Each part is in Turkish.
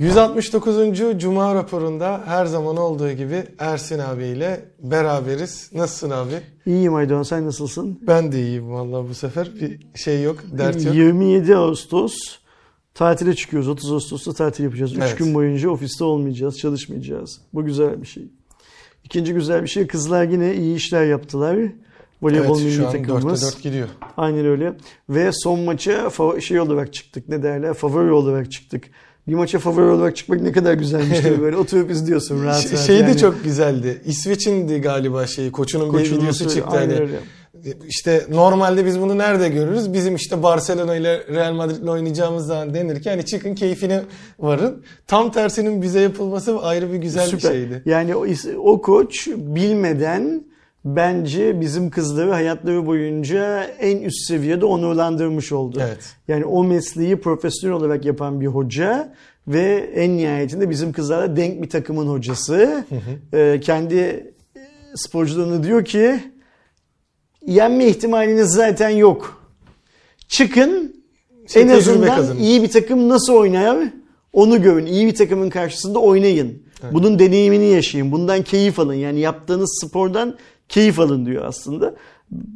169. Cuma raporunda her zaman olduğu gibi Ersin abiyle beraberiz. Nasılsın abi? İyiyim Aydoğan sen nasılsın? Ben de iyiyim vallahi bu sefer. Bir şey yok, dert yok. 27 Ağustos tatile çıkıyoruz. 30 Ağustos'ta tatil yapacağız. 3 Evet. gün boyunca ofiste olmayacağız, çalışmayacağız. Bu güzel bir şey. İkinci güzel bir şey kızlar yine iyi işler yaptılar. Voleybol Evet, milli takımımız. 4'te 4 gidiyor. Aynen öyle. Ve son maça şey olarak çıktık. Ne derler? Favori olarak çıktık. Bir maça favori olarak çıkmak ne kadar güzelmiş mi? Böyle oturup izliyorsun rahat Şey, rahat. şey de yani. çok güzeldi. İsveç'indi galiba şeyi. Koçunun, bir Koçunun videosu söyle- çıktı. aynen Hani. öyle. İşte normalde biz bunu nerede görürüz? Bizim işte Barcelona ile Real Madrid ile oynayacağımız zaman denir ki hani çıkın keyfine varın. Tam tersinin bize yapılması ayrı bir güzel bir Süper. şeydi. Yani o, o koç bilmeden bence bizim kızları hayatları boyunca en üst seviyede onurlandırmış oldu. Evet. Yani o mesleği profesyonel olarak yapan bir hoca ve en nihayetinde bizim kızlara denk bir takımın hocası. Ee, kendi sporcularına diyor ki yenme ihtimaliniz zaten yok. Çıkın Şey, en azından kazanın. iyi bir takım nasıl oynar onu görün. İyi bir takımın karşısında oynayın. Bunun deneyimini yaşayın. Bundan keyif alın. Yani yaptığınız spordan keyif alın diyor aslında.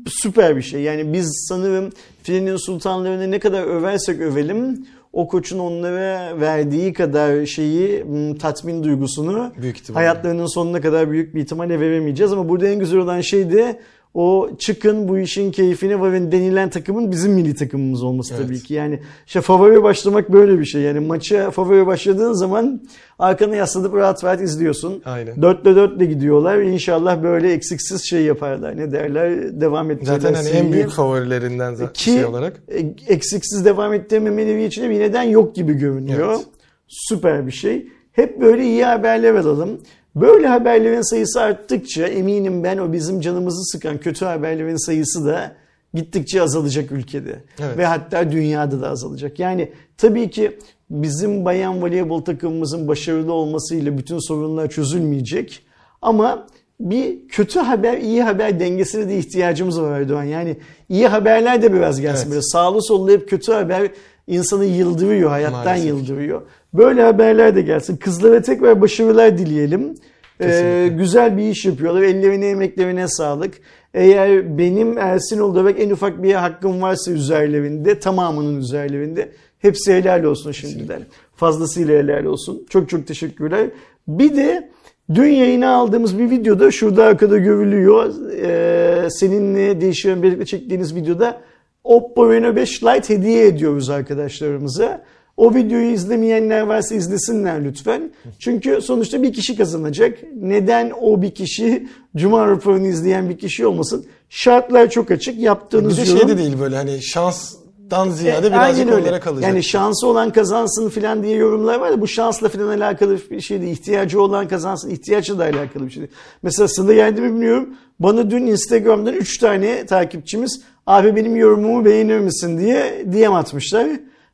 Süper bir şey. Yani biz sanırım filenin sultanlarını ne kadar översek övelim o koçun onlara verdiği kadar şeyi tatmin duygusunu Büyük ihtimalle. hayatlarının sonuna kadar büyük bir ihtimalle veremeyeceğiz ama burada en güzel olan şey de o çıkın bu işin keyfine varın denilen takımın bizim milli takımımız olması Evet. tabii ki. Yani işte favori başlamak böyle bir şey. Yani maça favori başladığın zaman arkana yaslanıp rahat rahat izliyorsun. Aynen. Dörtle dörtle gidiyorlar. İnşallah böyle eksiksiz şey yaparlar. Ne derler? Devam ettirirler. Zaten hani en büyük favorilerinden zaten Ki şey olarak. e, eksiksiz devam ettirememeleri için de bir neden yok gibi görünüyor. Evet. Süper bir şey. Hep böyle iyi haberler alalım. Böyle haberlerin sayısı arttıkça eminim ben o bizim canımızı sıkan kötü haberlerin sayısı da gittikçe azalacak ülkede. Evet. Ve hatta dünyada da azalacak. Yani tabii ki bizim bayan voleybol takımımızın başarılı olmasıyla bütün sorunlar çözülmeyecek. Ama bir kötü haber, iyi haber dengesine de ihtiyacımız var Erdoğan. Yani iyi haberler de biraz gelsin. Evet. Böyle sağlı sollu hep kötü haber insanı yıldırıyor, hayattan Maalesef. yıldırıyor. Böyle haberler de gelsin. Kızlara tekrar başarılar dileyelim. Ee, Kesinlikle. güzel bir iş yapıyorlar. Ellerine, emeklerine sağlık. Eğer benim Ersin olarak en ufak bir hakkım varsa üzerlerinde, tamamının üzerlerinde hepsi helal olsun şimdiden. Fazlasıyla helal olsun. Çok çok teşekkürler. Bir de dün yayına aldığımız bir videoda şurada arkada görülüyor. Ee, seninle değişiyorum birlikte çektiğiniz videoda Oppo Reno 5 Lite hediye ediyoruz arkadaşlarımıza. O videoyu izlemeyenler varsa izlesinler lütfen. Çünkü sonuçta bir kişi kazanacak. Neden o bir kişi Cuma raporunu izleyen bir kişi olmasın? Şartlar çok açık. Bir Yaptığınız de yorum... şey de değil böyle hani şanstan ziyade E, birazcık öyle. onlara kalacak. Yani şansı olan kazansın falan diye yorumlar var da bu şansla falan alakalı bir şey değil. İhtiyacı olan kazansın, ihtiyaçla da alakalı bir şey değil. Mesela Sıla geldi mi bilmiyorum. Bana dün Instagram'dan 3 tane takipçimiz abi benim yorumumu beğenir misin diye DM atmışlar.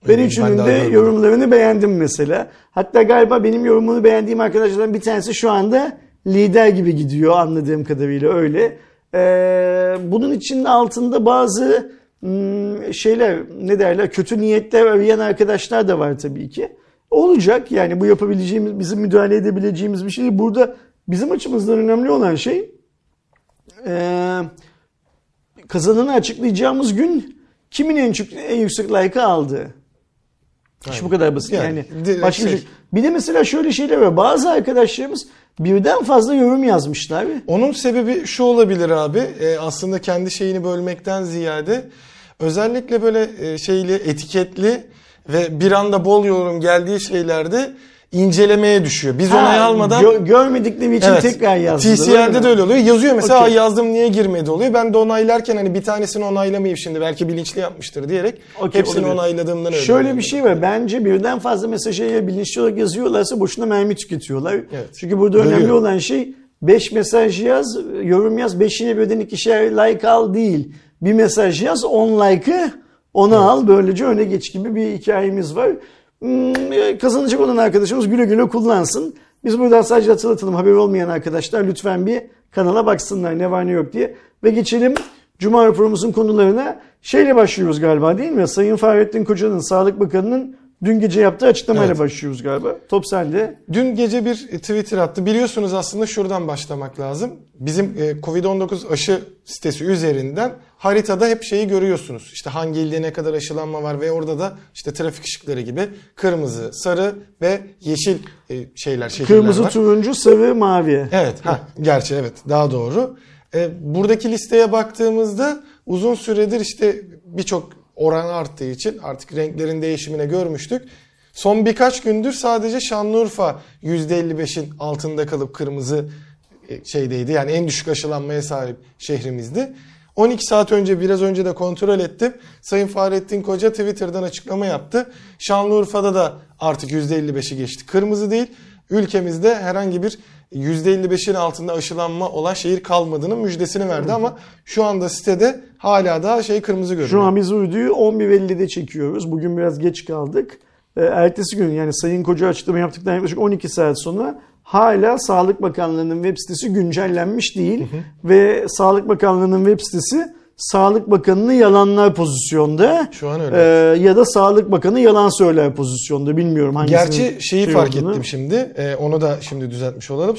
Ben üçünün de yorumlarını beğendim mesela. Hatta galiba benim yorumumu beğendiğim arkadaşlardan bir tanesi şu anda lider gibi gidiyor anladığım kadarıyla öyle. Ee, bunun için altında bazı hmm, şeyler ne derler kötü niyetler arayan arkadaşlar da var tabii ki. Olacak yani bu yapabileceğimiz bizim müdahale edebileceğimiz bir şey. Burada bizim açımızdan önemli olan şey ee, kazananı açıklayacağımız gün kimin en, çok, en yüksek like'ı aldı. İş Aynen. bu kadar basit yani. Yani Başka bir şey. şey. Bir de mesela şöyle şeyler var. Bazı arkadaşlarımız birden fazla yorum yazmışlar. Onun sebebi şu olabilir abi. e, aslında kendi şeyini bölmekten ziyade özellikle böyle e, şeyli etiketli ve bir anda bol yorum geldiği şeylerde incelemeye düşüyor. Biz onay Ha, almadan gö- görmedikleri için Evet. tekrar yazdılar. öyle TCR'de mi? de öyle oluyor. Yazıyor mesela Okey. "Aa, yazdım niye girmedi oluyor. Ben de onaylarken hani bir tanesini onaylamayayım şimdi belki bilinçli yapmıştır diyerek Okey, hepsini olabilir. onayladığımdan öyle. Şöyle bir şey var. Bence birden fazla mesajı eğer bilinçli olarak yazıyorlarsa boşuna mermi tüketiyorlar. Çünkü burada Bölüyor. önemli olan şey 5 mesaj yaz, yorum yaz, 5'ine birden ikişer like al değil. Bir mesaj yaz, 10 like'ı ona al. Böylece öne geç gibi bir hikayemiz var. Hmm, kazanacak olan arkadaşımız güle güle kullansın. Biz buradan sadece hatırlatalım. Haberi olmayan arkadaşlar lütfen bir kanala baksınlar ne var ne yok diye. Ve geçelim Cuma raporumuzun konularına. Şeyle başlıyoruz galiba değil mi? Sayın Fahrettin Koca'nın, Sağlık Bakanı'nın dün gece yaptığı açıklamayla Evet. başlıyoruz galiba. Top sende. Dün gece bir Twitter attı. Biliyorsunuz aslında şuradan başlamak lazım. Bizim e, Covid-19 aşı sitesi üzerinden haritada hep şeyi görüyorsunuz. İşte hangi ilde ne kadar aşılanma var ve orada da işte trafik ışıkları gibi kırmızı, sarı ve yeşil e, şeyler, şehirler Kırmızı, var. turuncu, sarı, mavi. Evet, ha, gerçi evet daha doğru. E, buradaki listeye baktığımızda uzun süredir işte birçok oran arttığı için artık renklerin değişimine görmüştük. Son birkaç gündür sadece Şanlıurfa %55'in altında kalıp kırmızı e, şeydeydi. Yani en düşük aşılanmaya sahip şehrimizdi. 12 saat önce biraz önce de kontrol ettim. Sayın Fahrettin Koca Twitter'dan açıklama yaptı. Şanlıurfa'da da artık %55'i geçti. Kırmızı değil. Ülkemizde herhangi bir %55'in altında aşılanma olan şehir kalmadığının müjdesini verdi ama şu anda sitede hala daha şey kırmızı görünüyor. Şu an biz uyduyu 11.50'de çekiyoruz. Bugün biraz geç kaldık. Ee, ertesi gün yani Sayın Koca açıklama yaptıktan yaklaşık 12 saat sonra hala Sağlık Bakanlığı'nın web sitesi güncellenmiş değil. Ve Sağlık Bakanlığı'nın web sitesi Sağlık Bakanı'nı yalanlar pozisyonda. Şu an öyle. Ee, ya da Sağlık Bakanı yalan söyler pozisyonda. Bilmiyorum hangisinin Gerçi şeyi şey fark olduğunu. ettim şimdi. Ee, onu da şimdi düzeltmiş olalım.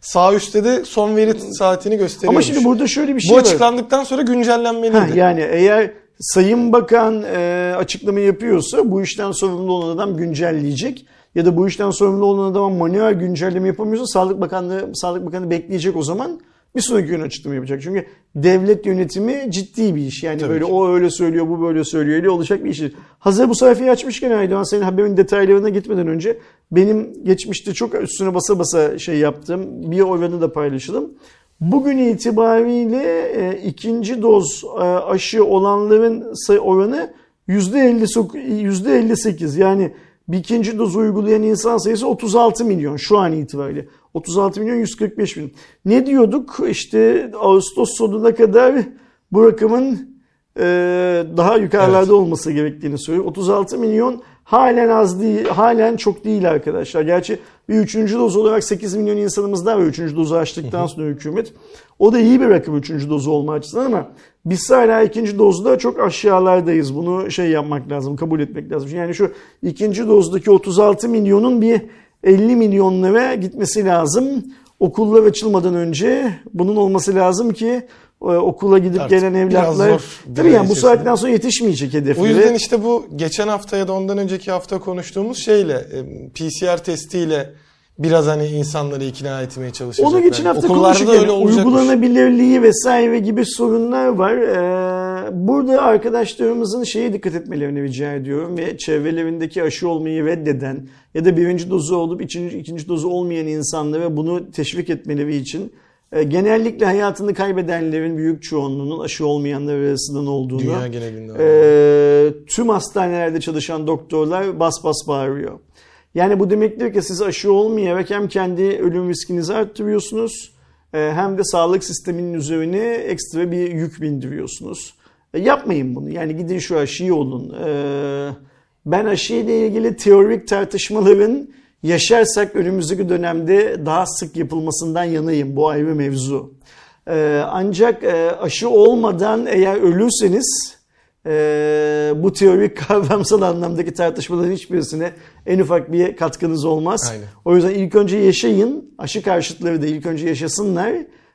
Sağ üstte de son veri saatini gösteriyor. Ama şimdi burada şöyle bir şey Bu var. açıklandıktan sonra güncellenmeliydi. Ha, yani eğer Sayın Bakan e, açıklama yapıyorsa bu işten sorumlu olan adam güncelleyecek ya da bu işten sorumlu olan adam manuel güncelleme yapamıyorsa Sağlık Bakanlığı Sağlık Bakanı bekleyecek o zaman bir sonraki gün açıklama yapacak. Çünkü devlet yönetimi ciddi bir iş. Yani Tabii böyle ki. o öyle söylüyor, bu böyle söylüyor öyle olacak bir iş. Hazır bu sayfayı açmışken Aydoğan senin haberin detaylarına gitmeden önce benim geçmişte çok üstüne basa basa şey yaptığım bir oranı da paylaşalım. Bugün itibariyle e, ikinci doz e, aşı olanların sayı oranı %50 sok- %58 yani bir ikinci doz uygulayan insan sayısı 36 milyon şu an itibariyle. 36 milyon 145 bin. Ne diyorduk? İşte Ağustos sonuna kadar bu rakamın e, daha yukarılarda olması gerektiğini söylüyor. 36 milyon halen az değil, halen çok değil arkadaşlar. Gerçi bir üçüncü doz olarak 8 milyon insanımız daha var üçüncü dozu açtıktan sonra hükümet. O da iyi bir rakam üçüncü dozu olma açısından ama biz hala ikinci dozda çok aşağılardayız. Bunu şey yapmak lazım, kabul etmek lazım. Yani şu ikinci dozdaki 36 milyonun bir 50 milyonlara gitmesi lazım. Okullar açılmadan önce bunun olması lazım ki e, okula gidip Artık gelen evlatlar zor tabii dönem yani bu saatten sonra yetişmeyecek hedeflere. O yüzden işte bu geçen hafta ya da ondan önceki hafta konuştuğumuz şeyle e, PCR testiyle biraz hani insanları ikna etmeye çalışacaklar. Onu geçen hafta Okullarda konuştuk. Yani öyle olacakmış. uygulanabilirliği vesaire gibi sorunlar var. Ee, burada arkadaşlarımızın şeye dikkat etmelerini rica ediyorum ve çevrelerindeki aşı olmayı reddeden ya da birinci dozu olup ikinci, ikinci dozu olmayan insanlara bunu teşvik etmeleri için e, genellikle hayatını kaybedenlerin büyük çoğunluğunun aşı olmayanlar arasından olduğunu Dünya genelinde e, tüm hastanelerde çalışan doktorlar bas bas bağırıyor. Yani bu demektir ki siz aşı olmayarak hem kendi ölüm riskinizi arttırıyorsunuz e, hem de sağlık sisteminin üzerine ekstra bir yük bindiriyorsunuz. E, Yapmayın bunu. Yani gidin şu aşıyı olun. E, Ben aşıyla ilgili teorik tartışmaların yaşarsak önümüzdeki dönemde daha sık yapılmasından yanayım. Bu ayrı mevzu. Ancak aşı olmadan eğer ölürseniz ee, bu teorik kavramsal anlamdaki tartışmaların hiçbirisine en ufak bir katkınız olmaz. Aynen. O yüzden ilk önce yaşayın. Aşı karşıtları da ilk önce yaşasınlar.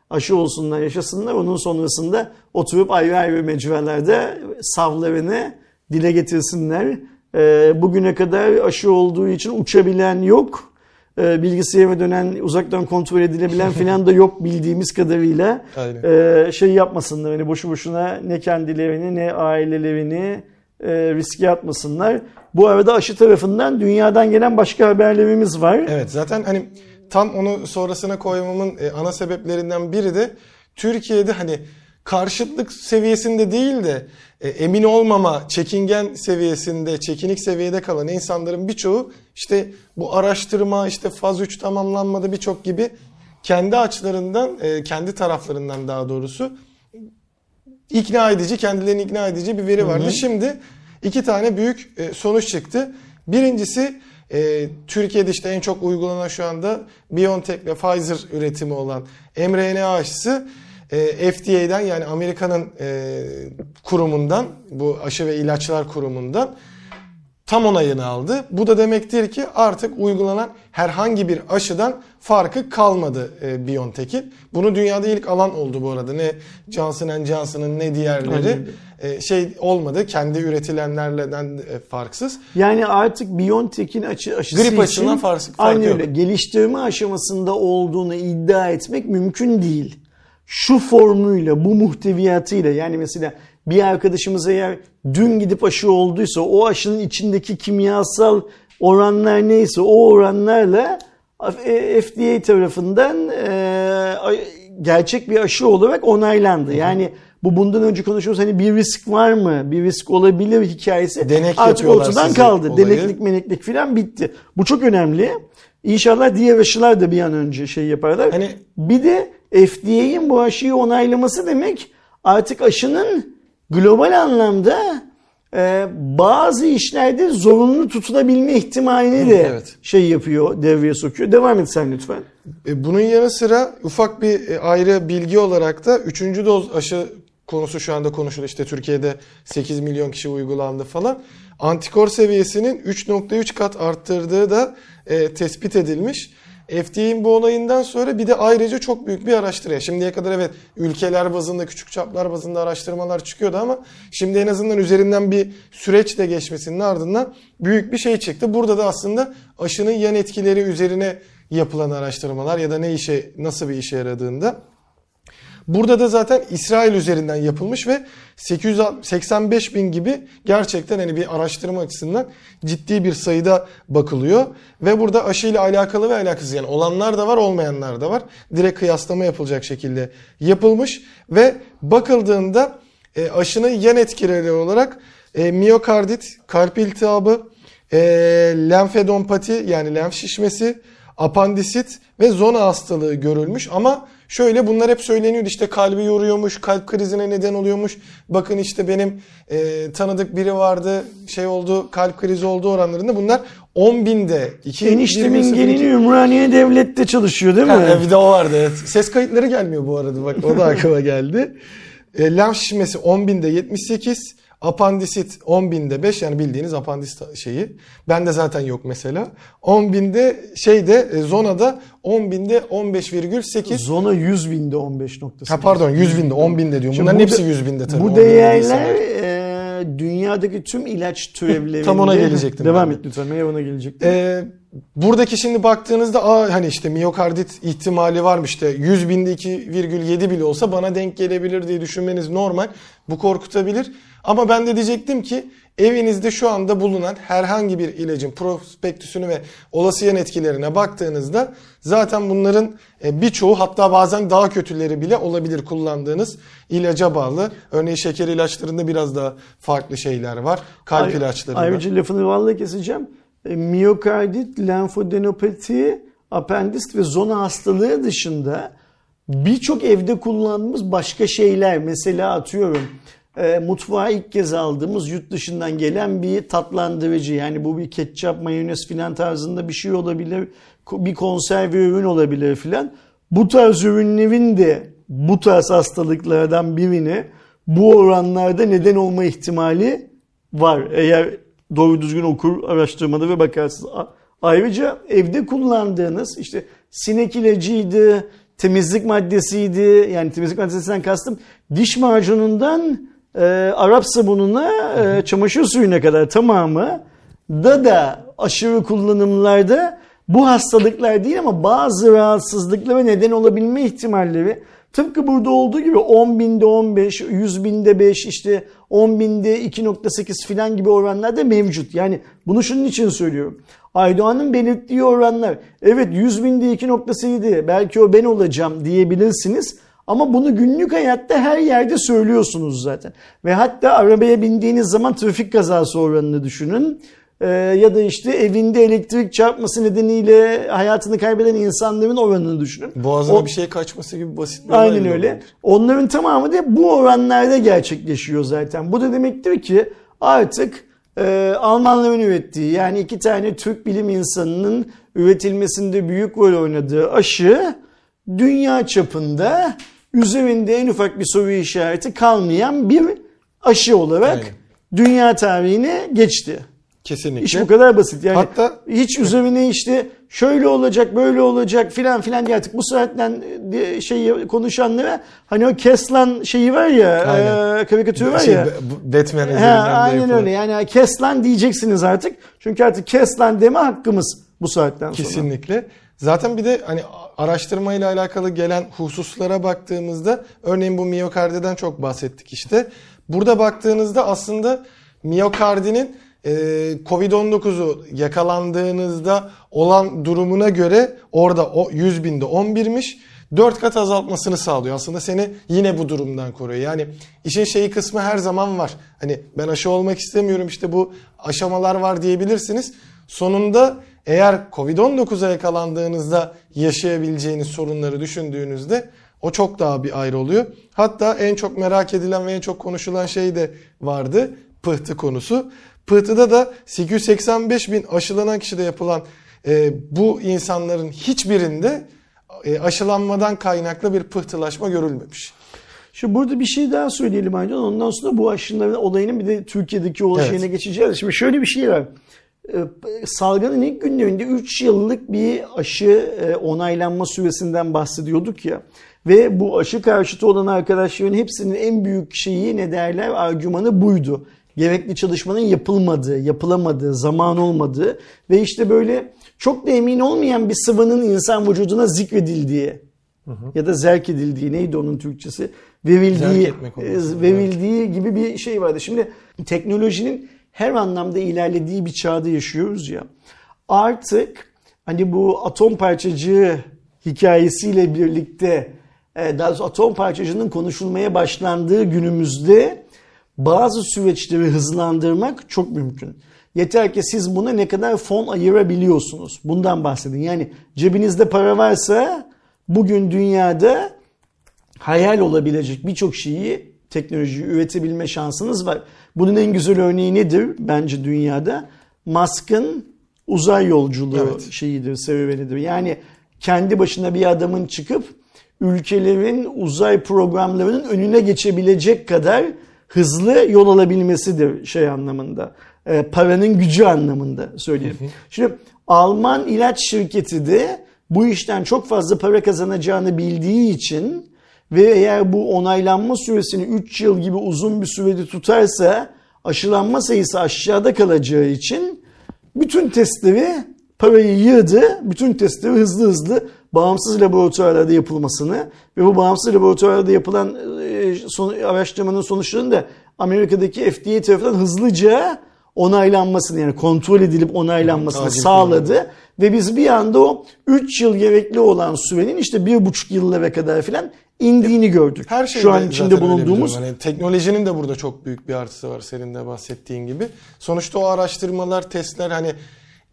Aşı olsunlar, yaşasınlar. Onun sonrasında oturup ayrı ayrı mecralarda savlarını dile getirsinler. Ee, bugüne kadar aşı olduğu için uçabilen yok. Ee, bilgisayara dönen, uzaktan kontrol edilebilen filan da yok bildiğimiz kadarıyla. Ee, şey yapmasınlar. Hani boşu boşuna ne kendilerini ne ailelerini e, riske atmasınlar. Bu arada aşı tarafından dünyadan gelen başka haberlerimiz var. Evet zaten hani tam onu sonrasına koymamın e, ana sebeplerinden biri de Türkiye'de hani karşıtlık seviyesinde değil de e, emin olmama, çekingen seviyesinde, çekinik seviyede kalan insanların birçoğu işte bu araştırma, işte faz 3 tamamlanmadı birçok gibi kendi açılarından, e, kendi taraflarından daha doğrusu ikna edici, kendilerini ikna edici bir veri vardı. Şimdi iki tane büyük e, sonuç çıktı. Birincisi e, Türkiye'de işte en çok uygulanan şu anda BioNTech ve Pfizer üretimi olan mRNA aşısı e, FDA'den yani Amerika'nın e, kurumundan bu aşı ve ilaçlar kurumundan tam onayını aldı. Bu da demektir ki artık uygulanan herhangi bir aşıdan farkı kalmadı e, BioNTech'in. Bunu dünyada ilk alan oldu bu arada. Ne Johnson Johnson'ın ne diğerleri e, şey olmadı. Kendi üretilenlerden e, farksız. Yani artık BioNTech'in aşı, aşısı Grip için aşısından farkı, farkı aynı öyle geliştirme aşamasında olduğunu iddia etmek mümkün değil. Şu formuyla, bu muhteviyatıyla yani mesela bir arkadaşımız eğer dün gidip aşı olduysa o aşının içindeki kimyasal oranlar neyse o oranlarla e, FDA tarafından e, gerçek bir aşı olarak onaylandı. Yani bu bundan önce konuşuyoruz hani bir risk var mı? Bir risk olabilir hikayesi Denek artık ortadan kaldı. olayı. Deneklik meneklik filan bitti. Bu çok önemli. İnşallah diğer aşılar da bir an önce şey yaparlar. Hani- bir de FDA'nin bu aşıyı onaylaması demek artık aşının global anlamda e, bazı işlerde zorunlu tutulabilme ihtimalini de evet. şey yapıyor, devreye sokuyor. Devam et sen lütfen. E, Bunun yanı sıra ufak bir e, ayrı bilgi olarak da 3. doz aşı konusu şu anda konuşuluyor. İşte Türkiye'de 8 milyon kişi uygulandı falan. Antikor seviyesinin 3.3 kat arttırdığı da e, tespit edilmiş. FDA'nin bu olayından sonra bir de ayrıca çok büyük bir araştırma. Şimdiye kadar evet ülkeler bazında küçük çaplar bazında araştırmalar çıkıyordu ama şimdi en azından üzerinden bir süreç de geçmesinin ardından büyük bir şey çıktı. Burada da aslında aşının yan etkileri üzerine yapılan araştırmalar ya da ne işe nasıl bir işe yaradığında. Burada da zaten İsrail üzerinden yapılmış ve 885 bin gibi gerçekten hani bir araştırma açısından ciddi bir sayıda bakılıyor. Ve burada aşıyla alakalı ve alakasız yani olanlar da var olmayanlar da var. Direkt kıyaslama yapılacak şekilde yapılmış ve bakıldığında e, aşının yan etkileri olarak e, miyokardit, kalp iltihabı, e, lenfedompati yani lenf şişmesi, apandisit ve zona hastalığı görülmüş ama şöyle bunlar hep söyleniyordu işte kalbi yoruyormuş, kalp krizine neden oluyormuş. Bakın işte benim e, tanıdık biri vardı şey oldu kalp krizi oldu oranlarında bunlar 10 binde. iki- Eniştemin 20.02 gelini Ümraniye Devlet'te çalışıyor değil mi? Ha, bir de o vardı evet. Ses kayıtları gelmiyor bu arada bak o da aklıma geldi. E, lenf şişmesi 10 binde 78, apandisit 10 binde 5 yani bildiğiniz apandisit şeyi. Bende zaten yok mesela. 10 binde şeyde e, zonada 10 binde 15,8. Zona 100 binde 15.8. Ha pardon 100 binde 10 binde diyorum. Şimdi Bunların bu hepsi de- 100 binde tabii. 10 Bu değerler e, dünyadaki tüm ilaç türevlerinde... Tam ona gelecektim Devam ben et lütfen. Ben ona gelecektim. Ee, buradaki şimdi baktığınızda aa, hani işte miyokardit ihtimali varmış işte 100 binde 2,7 bile olsa bana denk gelebilir diye düşünmeniz normal. Bu korkutabilir. Ama ben de diyecektim ki evinizde şu anda bulunan herhangi bir ilacın prospektüsünü ve olası yan etkilerine baktığınızda zaten bunların e, birçoğu hatta bazen daha kötüleri bile olabilir kullandığınız ilaca bağlı. Örneğin şeker ilaçlarında biraz daha farklı şeyler var. Kalp Ay- ilaçlarında. Ayrıca lafını vallahi keseceğim. E, miyokardit, lenfodenopati, apendist ve zona hastalığı dışında birçok evde kullandığımız başka şeyler. Mesela atıyorum e, mutfağa ilk kez aldığımız yurt dışından gelen bir tatlandırıcı. Yani bu bir ketçap, mayonez filan tarzında bir şey olabilir. Bir konserve ürün olabilir filan. Bu tarz ürünlerin de bu tarz hastalıklardan birine bu oranlarda neden olma ihtimali var. Eğer doğru düzgün okur araştırmada ve bakarsınız. Ayrıca evde kullandığınız işte sinek ilacıydı, temizlik maddesiydi. Yani temizlik maddesinden kastım diş macunundan e, Arap sabununa, e, çamaşır suyuna kadar tamamı da da aşırı kullanımlarda bu hastalıklar değil ama bazı rahatsızlıklara neden olabilme ihtimalleri tıpkı burada olduğu gibi 10 binde 15, 100 binde 5, işte 10 binde 2.8 filan gibi oranlarda mevcut. Yani bunu şunun için söylüyorum. Aydoğan'ın belirttiği oranlar evet 100 binde 2.8 belki o ben olacağım diyebilirsiniz. Ama bunu günlük hayatta her yerde söylüyorsunuz zaten. Ve hatta arabaya bindiğiniz zaman trafik kazası oranını düşünün. Ee, ya da işte evinde elektrik çarpması nedeniyle hayatını kaybeden insanların oranını düşünün. Boğazına O- bir şey kaçması gibi basit bir Aynen öyle. olabilir. Onların tamamı da bu oranlarda gerçekleşiyor zaten. Bu da demektir ki artık e, Almanların ürettiği yani iki tane Türk bilim insanının üretilmesinde büyük rol oynadığı aşı dünya çapında üzerinde en ufak bir soru işareti kalmayan bir aşı olarak Aynen. dünya tarihine geçti. Kesinlikle. İş bu kadar basit. Yani Hatta- hiç üzerine işte şöyle olacak, böyle olacak filan filan diye artık bu saatten e, şey konuşanlara hani o Keslan şeyi var ya, Aynen. e, karikatürü var Şey, ya. Batman He, aynen öyle. Yani Keslan diyeceksiniz artık. Çünkü artık Keslan deme hakkımız bu saatten sonra. Kesinlikle. Zaten bir de hani araştırmayla alakalı gelen hususlara baktığımızda örneğin bu miyokardiden çok bahsettik işte. Burada baktığınızda aslında miyokardinin e, Covid-19'u yakalandığınızda olan durumuna göre orada o 100 binde 11'miş. 4 kat azaltmasını sağlıyor. Aslında seni yine bu durumdan koruyor. Yani işin şeyi kısmı her zaman var. Hani ben aşı olmak istemiyorum işte bu aşamalar var diyebilirsiniz. Sonunda eğer Covid-19'a yakalandığınızda yaşayabileceğiniz sorunları düşündüğünüzde o çok daha bir ayrı oluyor. Hatta en çok merak edilen ve en çok konuşulan şey de vardı. Pıhtı konusu. Pıhtıda da 885 bin aşılanan kişide yapılan e, bu insanların hiçbirinde e, aşılanmadan kaynaklı bir pıhtılaşma görülmemiş. Şu burada bir şey daha söyleyelim ancak ondan sonra bu aşıların olayının bir de Türkiye'deki olay Evet. şeyine geçeceğiz. Şimdi şöyle bir şey var. Ee, Salgının ilk günlerinde 3 yıllık bir aşı e, onaylanma süresinden bahsediyorduk ya. Ve bu aşı karşıtı olan arkadaşların hepsinin en büyük şeyi ne derler argümanı buydu. Gerekli çalışmanın yapılmadığı, yapılamadığı, zaman olmadığı ve işte böyle çok da emin olmayan bir sıvının insan vücuduna zikredildiği ya da zerk edildiği neydi onun Türkçesi? Verildiği, e, verildiği gibi bir şey vardı. Şimdi teknolojinin her anlamda ilerlediği bir çağda yaşıyoruz ya. Artık hani bu atom parçacığı hikayesiyle birlikte e, daha doğrusu atom parçacığının konuşulmaya başlandığı günümüzde bazı süreçleri hızlandırmak çok mümkün. Yeter ki siz buna ne kadar fon ayırabiliyorsunuz. Bundan bahsedin. Yani cebinizde para varsa bugün dünyada hayal olabilecek birçok şeyi teknolojiyi üretebilme şansınız var. Bunun en güzel örneği nedir bence dünyada? Musk'ın uzay yolculuğu Evet. şeyidir, serüvenidir. Yani kendi başına bir adamın çıkıp ülkelerin uzay programlarının önüne geçebilecek kadar hızlı yol alabilmesidir şey anlamında. E, paranın gücü anlamında söyleyelim. Şimdi Alman ilaç şirketi de bu işten çok fazla para kazanacağını bildiği için ve eğer bu onaylanma süresini 3 yıl gibi uzun bir sürede tutarsa aşılanma sayısı aşağıda kalacağı için bütün testleri parayı yığdı. Bütün testleri hızlı hızlı bağımsız laboratuvarlarda yapılmasını ve bu bağımsız laboratuvarlarda yapılan e, son, araştırmanın sonuçlarının da Amerika'daki FDA tarafından hızlıca onaylanmasını yani kontrol edilip onaylanmasını Takip sağladı. Ve biz bir anda o 3 yıl gerekli olan sürenin işte 1,5 yıllara kadar filan indiğini gördük. Her şey Şu an içinde bulunduğumuz hani teknolojinin de burada çok büyük bir artısı var senin de bahsettiğin gibi. Sonuçta o araştırmalar, testler hani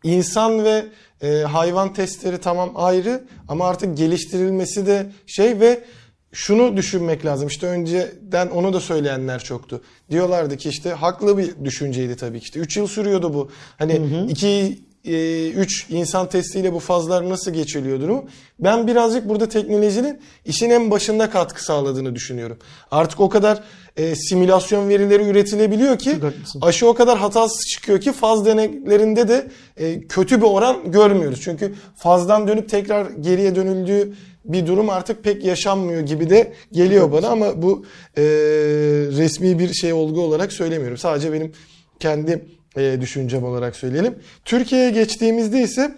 insan ve e, hayvan testleri tamam ayrı ama artık geliştirilmesi de şey ve şunu düşünmek lazım. İşte önceden onu da söyleyenler çoktu. Diyorlardı ki işte haklı bir düşünceydi tabii ki. İşte 3 yıl sürüyordu bu. Hani 2 3 insan testiyle bu fazlar nasıl geçiliyor durumu. Ben birazcık burada teknolojinin işin en başında katkı sağladığını düşünüyorum. Artık o kadar e, simülasyon verileri üretilebiliyor ki aşı o kadar hatasız çıkıyor ki faz deneklerinde de e, kötü bir oran görmüyoruz. Çünkü fazdan dönüp tekrar geriye dönüldüğü bir durum artık pek yaşanmıyor gibi de geliyor bana ama bu e, resmi bir şey olgu olarak söylemiyorum. Sadece benim kendi e, düşüncem olarak söyleyelim. Türkiye'ye geçtiğimizde ise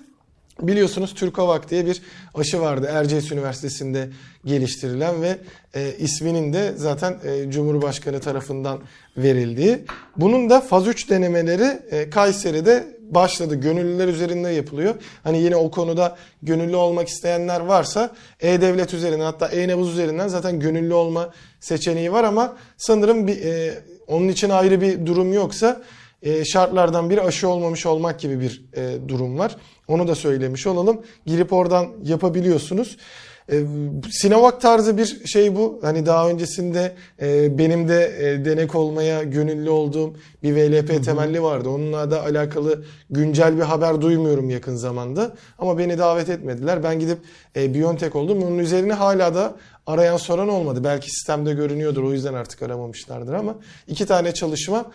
biliyorsunuz Türkovak diye bir aşı vardı Erciyes Üniversitesi'nde geliştirilen ve e, isminin de zaten e, Cumhurbaşkanı tarafından verildiği. Bunun da faz 3 denemeleri e, Kayseri'de başladı. Gönüllüler üzerinde yapılıyor. Hani yine o konuda gönüllü olmak isteyenler varsa E-Devlet üzerinden hatta E-Nabız üzerinden zaten gönüllü olma seçeneği var ama sanırım bir, e, onun için ayrı bir durum yoksa e, şartlardan biri aşı olmamış olmak gibi bir e, durum var. Onu da söylemiş olalım. Girip oradan yapabiliyorsunuz. E, Sinovac tarzı bir şey bu. Hani daha öncesinde e, benim de e, denek olmaya gönüllü olduğum bir VLP temelli vardı. Onunla da alakalı güncel bir haber duymuyorum yakın zamanda. Ama beni davet etmediler. Ben gidip e, Biontech oldum. Onun üzerine hala da arayan soran olmadı. Belki sistemde görünüyordur. O yüzden artık aramamışlardır ama iki tane çalışma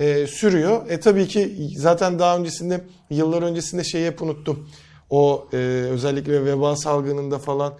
e, sürüyor. E tabii ki zaten daha öncesinde yıllar öncesinde şeyi hep unuttum. O e, özellikle veba salgınında falan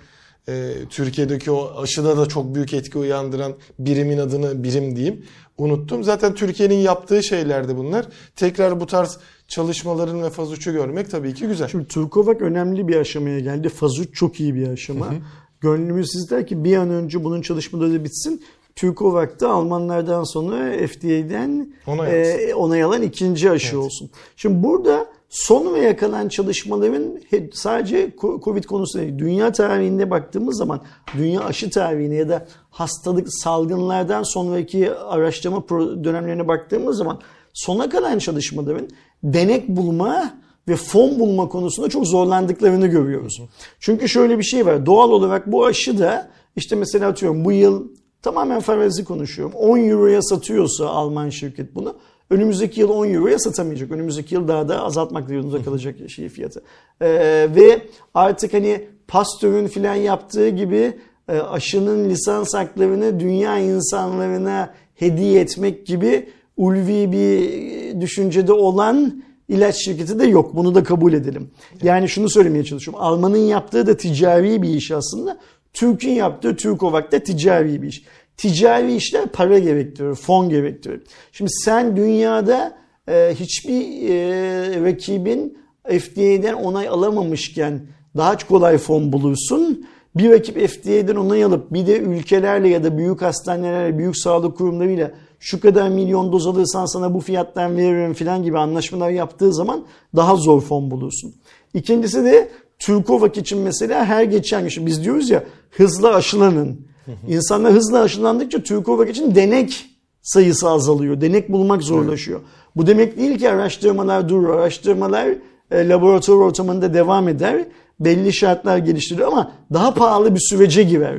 e, Türkiye'deki o aşıda da çok büyük etki uyandıran birimin adını birim diyeyim. Unuttum. Zaten Türkiye'nin yaptığı şeylerdi bunlar. Tekrar bu tarz çalışmaların ve faz uçu görmek tabii ki güzel. Şimdi Turkovak önemli bir aşamaya geldi. Faz uç çok iyi bir aşama. Hı hı. Gönlümüz ister ki bir an önce bunun çalışmaları bitsin. Turkovak da Almanlardan sonra FDA'den onay, e, onay alan ikinci aşı evet. olsun. Şimdi burada son ve yakalan çalışmaların sadece Covid konusu değil. Dünya tarihinde baktığımız zaman dünya aşı tarihine ya da hastalık salgınlardan sonraki araştırma dönemlerine baktığımız zaman sona kalan çalışmaların denek bulma ve fon bulma konusunda çok zorlandıklarını görüyoruz. Çünkü şöyle bir şey var. Doğal olarak bu aşı da işte mesela atıyorum bu yıl tamamen farazi konuşuyorum. 10 euroya satıyorsa Alman şirket bunu önümüzdeki yıl 10 euroya satamayacak. Önümüzdeki yıl daha da azaltmak durumunda kalacak şey fiyatı. Ee, ve artık hani Pasteur'ün filan yaptığı gibi e, aşının lisans haklarını dünya insanlarına hediye etmek gibi ulvi bir düşüncede olan ilaç şirketi de yok. Bunu da kabul edelim. Yani şunu söylemeye çalışıyorum. Alman'ın yaptığı da ticari bir iş aslında. Türk'ün yaptığı Türkovak da ticari bir iş. Ticari işler para gerektiriyor, fon gerektiriyor. Şimdi sen dünyada e, hiçbir e, rakibin FDA'den onay alamamışken daha kolay fon bulursun. Bir rakip FDA'den onay alıp bir de ülkelerle ya da büyük hastanelerle, büyük sağlık kurumlarıyla şu kadar milyon doz alırsan sana bu fiyattan veririm falan gibi anlaşmalar yaptığı zaman daha zor fon bulursun. İkincisi de Türkovak için mesela her geçen gün biz diyoruz ya hızlı aşılanın. İnsanlar hızlı aşılandıkça Türkovak için denek sayısı azalıyor. Denek bulmak zorlaşıyor. Bu demek değil ki araştırmalar durur. Araştırmalar e, laboratuvar ortamında devam eder. Belli şartlar geliştirir ama daha pahalı bir sürece girer.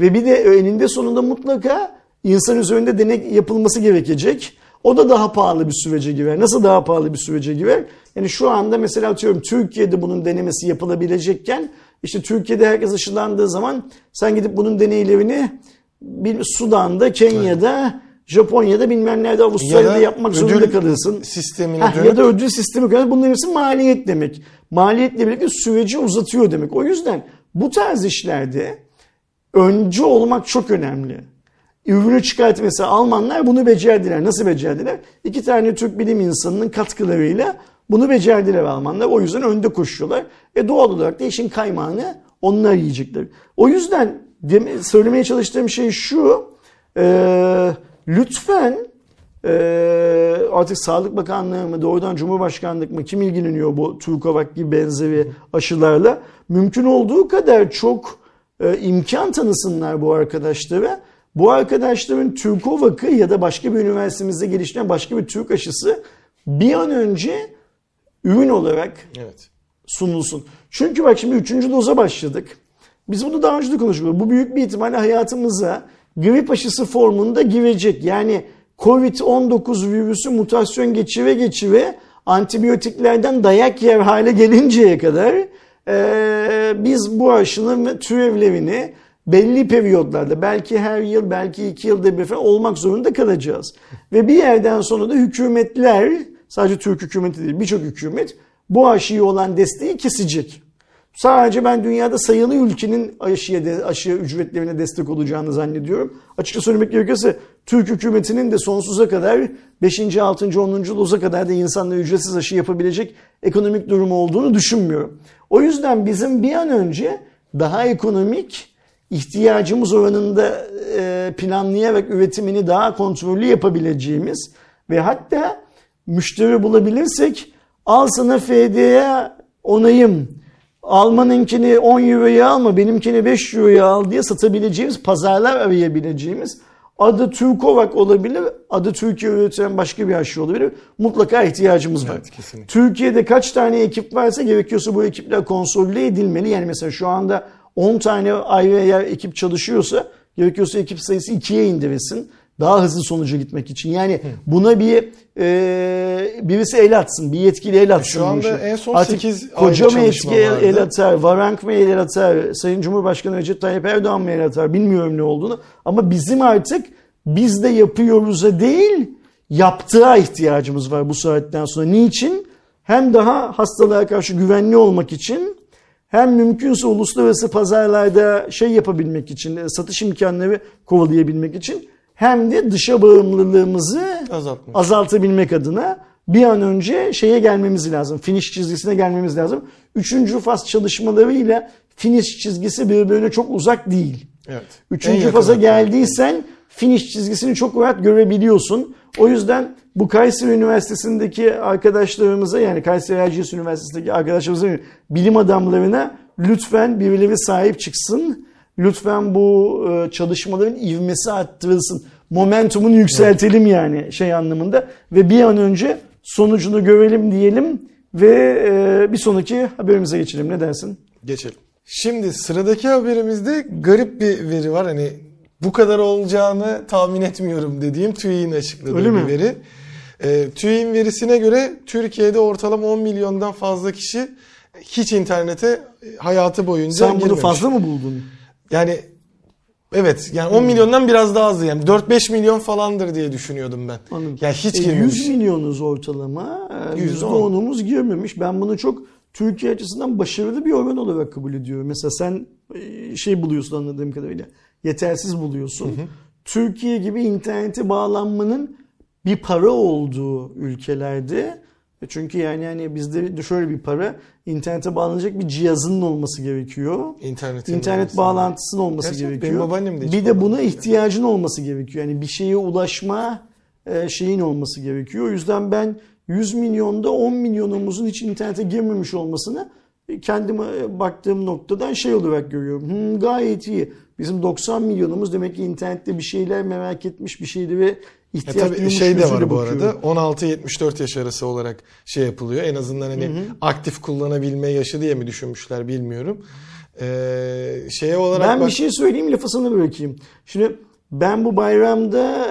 Ve bir de eninde sonunda mutlaka insan üzerinde denek yapılması gerekecek. O da daha pahalı bir sürece girer. Nasıl daha pahalı bir sürece girer? Yani şu anda mesela atıyorum Türkiye'de bunun denemesi yapılabilecekken işte Türkiye'de herkes aşılandığı zaman sen gidip bunun deneylerini Sudan'da, Kenya'da, Japonya'da bilmem nerede Avustralya'da yapmak zorunda kalırsın. Sistemine Heh, Ya da ödül sistemi kadar bunların hepsi maliyet demek. Maliyetle birlikte süreci uzatıyor demek. O yüzden bu tarz işlerde öncü olmak çok önemli ürünü çıkart mesela Almanlar bunu becerdiler. Nasıl becerdiler? İki tane Türk bilim insanının katkılarıyla bunu becerdiler Almanlar. O yüzden önde koşuyorlar. E doğal olarak da işin kaymağını onlar yiyecekler. O yüzden söylemeye çalıştığım şey şu. E, lütfen e, artık Sağlık Bakanlığı mı doğrudan Cumhurbaşkanlık mı kim ilgileniyor bu Turkovak gibi benzeri aşılarla mümkün olduğu kadar çok e, imkan tanısınlar bu arkadaşlara bu arkadaşların Türkovak'ı ya da başka bir üniversitemizde geliştiren başka bir Türk aşısı bir an önce ürün olarak evet. sunulsun. Çünkü bak şimdi üçüncü doza başladık. Biz bunu daha önce de konuştuk. Bu büyük bir ihtimalle hayatımıza grip aşısı formunda girecek. Yani Covid-19 virüsü mutasyon geçire geçire antibiyotiklerden dayak yer hale gelinceye kadar e, biz bu aşının türevlerini belli periyotlarda belki her yıl belki iki yılda bir falan olmak zorunda kalacağız. Ve bir yerden sonra da hükümetler sadece Türk hükümeti değil birçok hükümet bu aşıyı olan desteği kesecek. Sadece ben dünyada sayılı ülkenin aşıya de, aşı ücretlerine destek olacağını zannediyorum. Açıkça söylemek gerekirse Türk hükümetinin de sonsuza kadar 5. 6. 10. doza kadar da insanlara ücretsiz aşı yapabilecek ekonomik durumu olduğunu düşünmüyorum. O yüzden bizim bir an önce daha ekonomik ihtiyacımız oranında e, planlayarak üretimini daha kontrollü yapabileceğimiz ve hatta müşteri bulabilirsek al sana FD'ye onayım Almanınkini 10 euroya alma benimkini 5 euroya al diye satabileceğimiz pazarlar arayabileceğimiz adı Türkovak olabilir, adı Türkiye üretilen başka bir aşı olabilir. Mutlaka ihtiyacımız var. Evet, Türkiye'de kaç tane ekip varsa gerekiyorsa bu ekipler konsolide edilmeli. Yani mesela şu anda 10 tane eğer ekip çalışıyorsa gerekiyorsa ekip sayısı 2'ye indirilsin. Daha hızlı sonuca gitmek için. Yani buna bir e, birisi el atsın, bir yetkili el atsın. Şu anda en son Artık 8 koca mı etki el, el atar, Varank mı el atar, Sayın Cumhurbaşkanı Recep Tayyip Erdoğan mı el atar bilmiyorum ne olduğunu. Ama bizim artık biz de yapıyoruz'a değil yaptığa ihtiyacımız var bu saatten sonra. Niçin? Hem daha hastalığa karşı güvenli olmak için hem mümkünse uluslararası pazarlarda şey yapabilmek için, e, satış imkanları kovalayabilmek için hem de dışa bağımlılığımızı Azaltmak. azaltabilmek adına bir an önce şeye gelmemiz lazım. Finish çizgisine gelmemiz lazım. Üçüncü faz çalışmalarıyla finish çizgisi birbirine çok uzak değil. Evet. Üçüncü faza geldiysen finish çizgisini çok rahat görebiliyorsun. O yüzden bu Kayseri Üniversitesi'ndeki arkadaşlarımıza yani Kayseri Erciyes Üniversitesi'ndeki arkadaşlarımıza bilim adamlarına lütfen birileri sahip çıksın. Lütfen bu e, çalışmaların ivmesi arttırılsın. Momentumunu yükseltelim yani şey anlamında ve bir an önce sonucunu görelim diyelim ve e, bir sonraki haberimize geçelim. Ne dersin? Geçelim. Şimdi sıradaki haberimizde garip bir veri var. Hani bu kadar olacağını tahmin etmiyorum dediğim TÜİ'nin açıkladığı Öyle bir mi? veri. Ee, TÜİ'nin verisine göre Türkiye'de ortalama 10 milyondan fazla kişi hiç internete hayatı boyunca Sen bunu girmemiş. fazla mı buldun? Yani evet yani 10 milyondan biraz daha azdı yani 4-5 milyon falandır diye düşünüyordum ben. Anladım. Yani hiç E, girmemiş. 100 milyonuz ortalama. E, Yüzde 10'umuz girmemiş. Ben bunu çok Türkiye açısından başarılı bir oran olarak kabul ediyorum. Mesela sen e, şey buluyorsun anladığım kadarıyla. Yetersiz buluyorsun. Türkiye gibi internete bağlanmanın bir para olduğu ülkelerde çünkü yani yani bizde de şöyle bir para internete bağlanacak bir cihazının olması gerekiyor. İnternetin İnternet olması. bağlantısının olması Gerçi benim gerekiyor. babaannem de bir de buna ihtiyacın olması gerekiyor. Yani bir şeye ulaşma e, şeyin olması gerekiyor. O yüzden ben 100 milyonda 10 milyonumuzun hiç internete girmemiş olmasını kendime baktığım noktadan şey olarak görüyorum. Hmm, gayet iyi. Bizim 90 milyonumuz demek ki internette bir şeyler merak etmiş, bir şeyleri Ya ihtiyaç tabii duymuş şey de var bu arada 16-74 yaş arası olarak şey yapılıyor. En azından hani aktif kullanabilme yaşı diye mi düşünmüşler bilmiyorum. Ee, şeye olarak Ben bak- bir şey söyleyeyim lafı sana bırakayım. Şimdi ben bu bayramda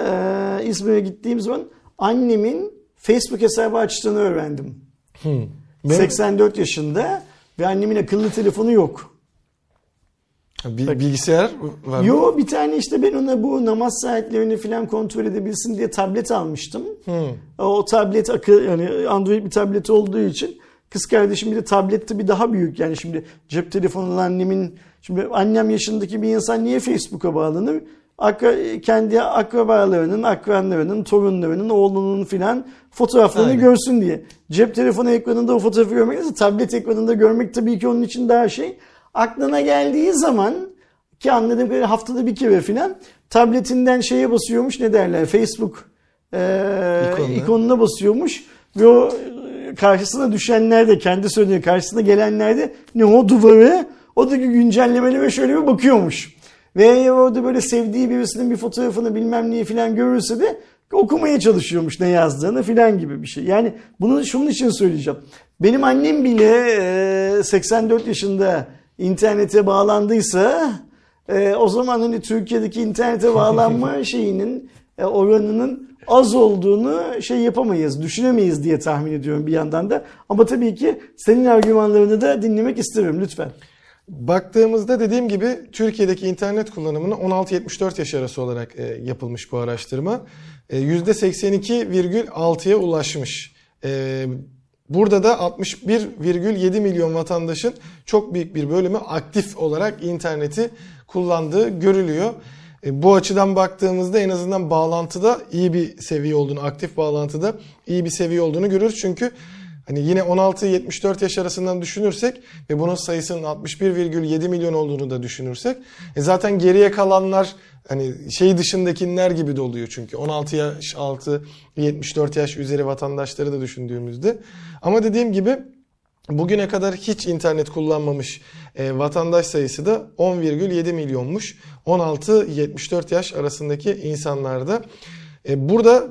e, İzmir'e gittiğim zaman annemin Facebook hesabı açtığını öğrendim. Benim- 84 yaşında ve annemin akıllı telefonu yok. Bi- bilgisayar var mı? Yo bir tane işte ben ona bu namaz saatlerini falan kontrol edebilsin diye tablet almıştım. O tablet akı yani Android bir tablet olduğu için kız kardeşim bir de tablette bir daha büyük yani şimdi cep telefonundan annemin şimdi annem yaşındaki bir insan niye Facebook'a bağlanır? Akra, kendi akrabalarının, akranlarının, torunlarının, oğlunun filan fotoğraflarını Aynen. görsün diye. Cep telefonu ekranında o fotoğrafı görmek ise tablet ekranında görmek tabii ki onun için daha şey. Aklına geldiği zaman ki anladığım kadarıyla haftada bir kere filan tabletinden şeye basıyormuş ne derler Facebook e, İkonuna. ikonuna basıyormuş ve o karşısına düşenler de kendi söylüyor karşısına gelenler de ne o duvarı oradaki güncellemelere şöyle bir bakıyormuş. Ve orada böyle sevdiği birisinin bir fotoğrafını bilmem neyi filan görürse de okumaya çalışıyormuş ne yazdığını filan gibi bir şey. Yani bunu şunun için söyleyeceğim. Benim annem bile e, 84 yaşında internete bağlandıysa e, o zaman hani Türkiye'deki internete bağlanma şeyinin e, oranının az olduğunu şey yapamayız, düşünemeyiz diye tahmin ediyorum bir yandan da. Ama tabii ki senin argümanlarını da dinlemek isterim lütfen. Baktığımızda dediğim gibi Türkiye'deki internet kullanımını 16-74 yaş arası olarak e, yapılmış bu araştırma. E, %82,6'ya ulaşmış. E, burada da 61,7 milyon vatandaşın çok büyük bir bölümü aktif olarak interneti kullandığı görülüyor. E, bu açıdan baktığımızda en azından bağlantıda iyi bir seviye olduğunu, aktif bağlantıda iyi bir seviye olduğunu görürüz. Çünkü Hani yine 16-74 yaş arasından düşünürsek ve bunun sayısının 61,7 milyon olduğunu da düşünürsek e zaten geriye kalanlar hani şey dışındakiler gibi de oluyor çünkü 16 yaş altı 74 yaş üzeri vatandaşları da düşündüğümüzde ama dediğim gibi bugüne kadar hiç internet kullanmamış e, vatandaş sayısı da 10,7 milyonmuş 16-74 yaş arasındaki insanlarda. E, burada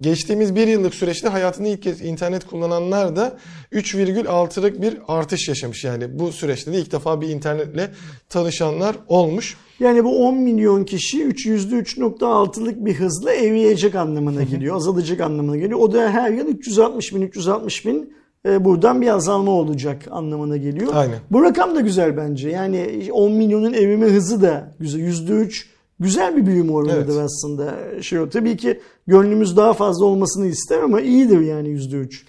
Geçtiğimiz bir yıllık süreçte hayatını ilk kez internet kullananlar da 3,6'lık bir artış yaşamış. Yani bu süreçte de ilk defa bir internetle tanışanlar olmuş. Yani bu 10 milyon kişi 3 %3.6'lık bir hızla eriyecek anlamına geliyor. azalacak anlamına geliyor. O da her yıl 360 bin 360 bin e, buradan bir azalma olacak anlamına geliyor. Aynen. Bu rakam da güzel bence. Yani 10 milyonun erime hızı da güzel. %3 güzel bir büyüme oranıdır Evet. aslında. Şey, o. tabii ki gönlümüz daha fazla olmasını ister ama iyidir yani %3.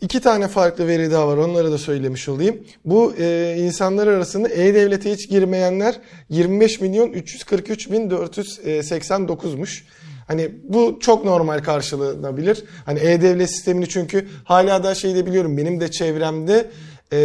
İki tane farklı veri daha var. Onları da söylemiş olayım. Bu e, insanlar arasında E-Devlet'e hiç girmeyenler 25 milyon 343 bin 489'muş. Hani bu çok normal karşılanabilir. Hani E-Devlet sistemini çünkü hala da şey de biliyorum benim de çevremde e,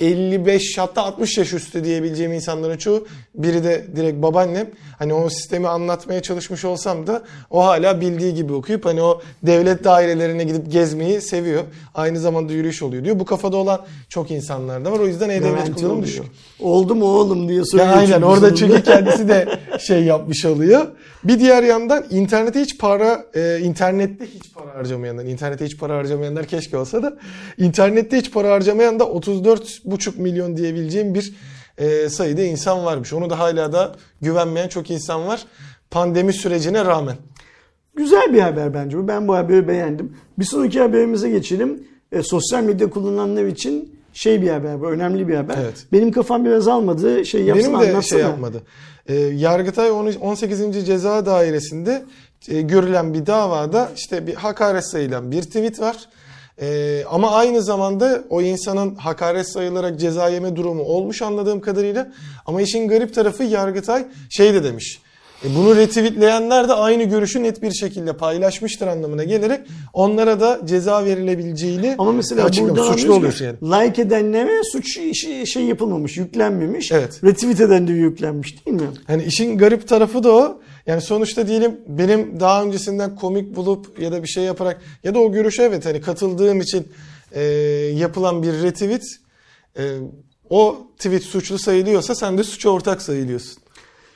55 hatta 60 yaş üstü diyebileceğim insanların çoğu biri de direkt babaannem. Hani o sistemi anlatmaya çalışmış olsam da o hala bildiği gibi okuyup hani o devlet dairelerine gidip gezmeyi seviyor. Aynı zamanda yürüyüş oluyor diyor. Bu kafada olan çok insanlar da var. O yüzden e-devlet kullanımı düşük. Oldu mu oğlum diye Ya soruyor. aynen çünkü orada çünkü kendisi de şey yapmış oluyor. Bir diğer yandan internete hiç para, e, internette hiç para harcamayanlar, internete hiç para harcamayanlar keşke olsa da internette hiç para harcamayan da 34,5 milyon diyebileceğim bir e, sayıda insan varmış. Onu da hala da güvenmeyen çok insan var. Pandemi sürecine rağmen. Güzel bir haber bence bu. Ben bu haberi beğendim. Bir sonraki haberimize geçelim. E, sosyal medya kullananlar için şey bir haber bu. Önemli bir haber. Evet. Benim kafam biraz almadı. Şey yapsın Benim de anlatsana. şey yapmadı. Ee, Yargıtay 18. Ceza Dairesi'nde e, görülen bir davada işte bir hakaret sayılan bir tweet var. Ee, ama aynı zamanda o insanın hakaret sayılarak ceza yeme durumu olmuş anladığım kadarıyla. Ama işin garip tarafı Yargıtay şey de demiş. E, bunu retweetleyenler de aynı görüşü net bir şekilde paylaşmıştır anlamına gelerek onlara da ceza verilebileceğini Ama mesela açıklamış. burada Suçlu ki, yani. Like edenlere suç şey, şey yapılmamış, yüklenmemiş. Evet. Retweet eden de yüklenmiş değil mi? Hani işin garip tarafı da o. Yani sonuçta diyelim benim daha öncesinden komik bulup ya da bir şey yaparak ya da o görüşe evet hani katıldığım için e, yapılan bir retweet e, o tweet suçlu sayılıyorsa sen de suça ortak sayılıyorsun.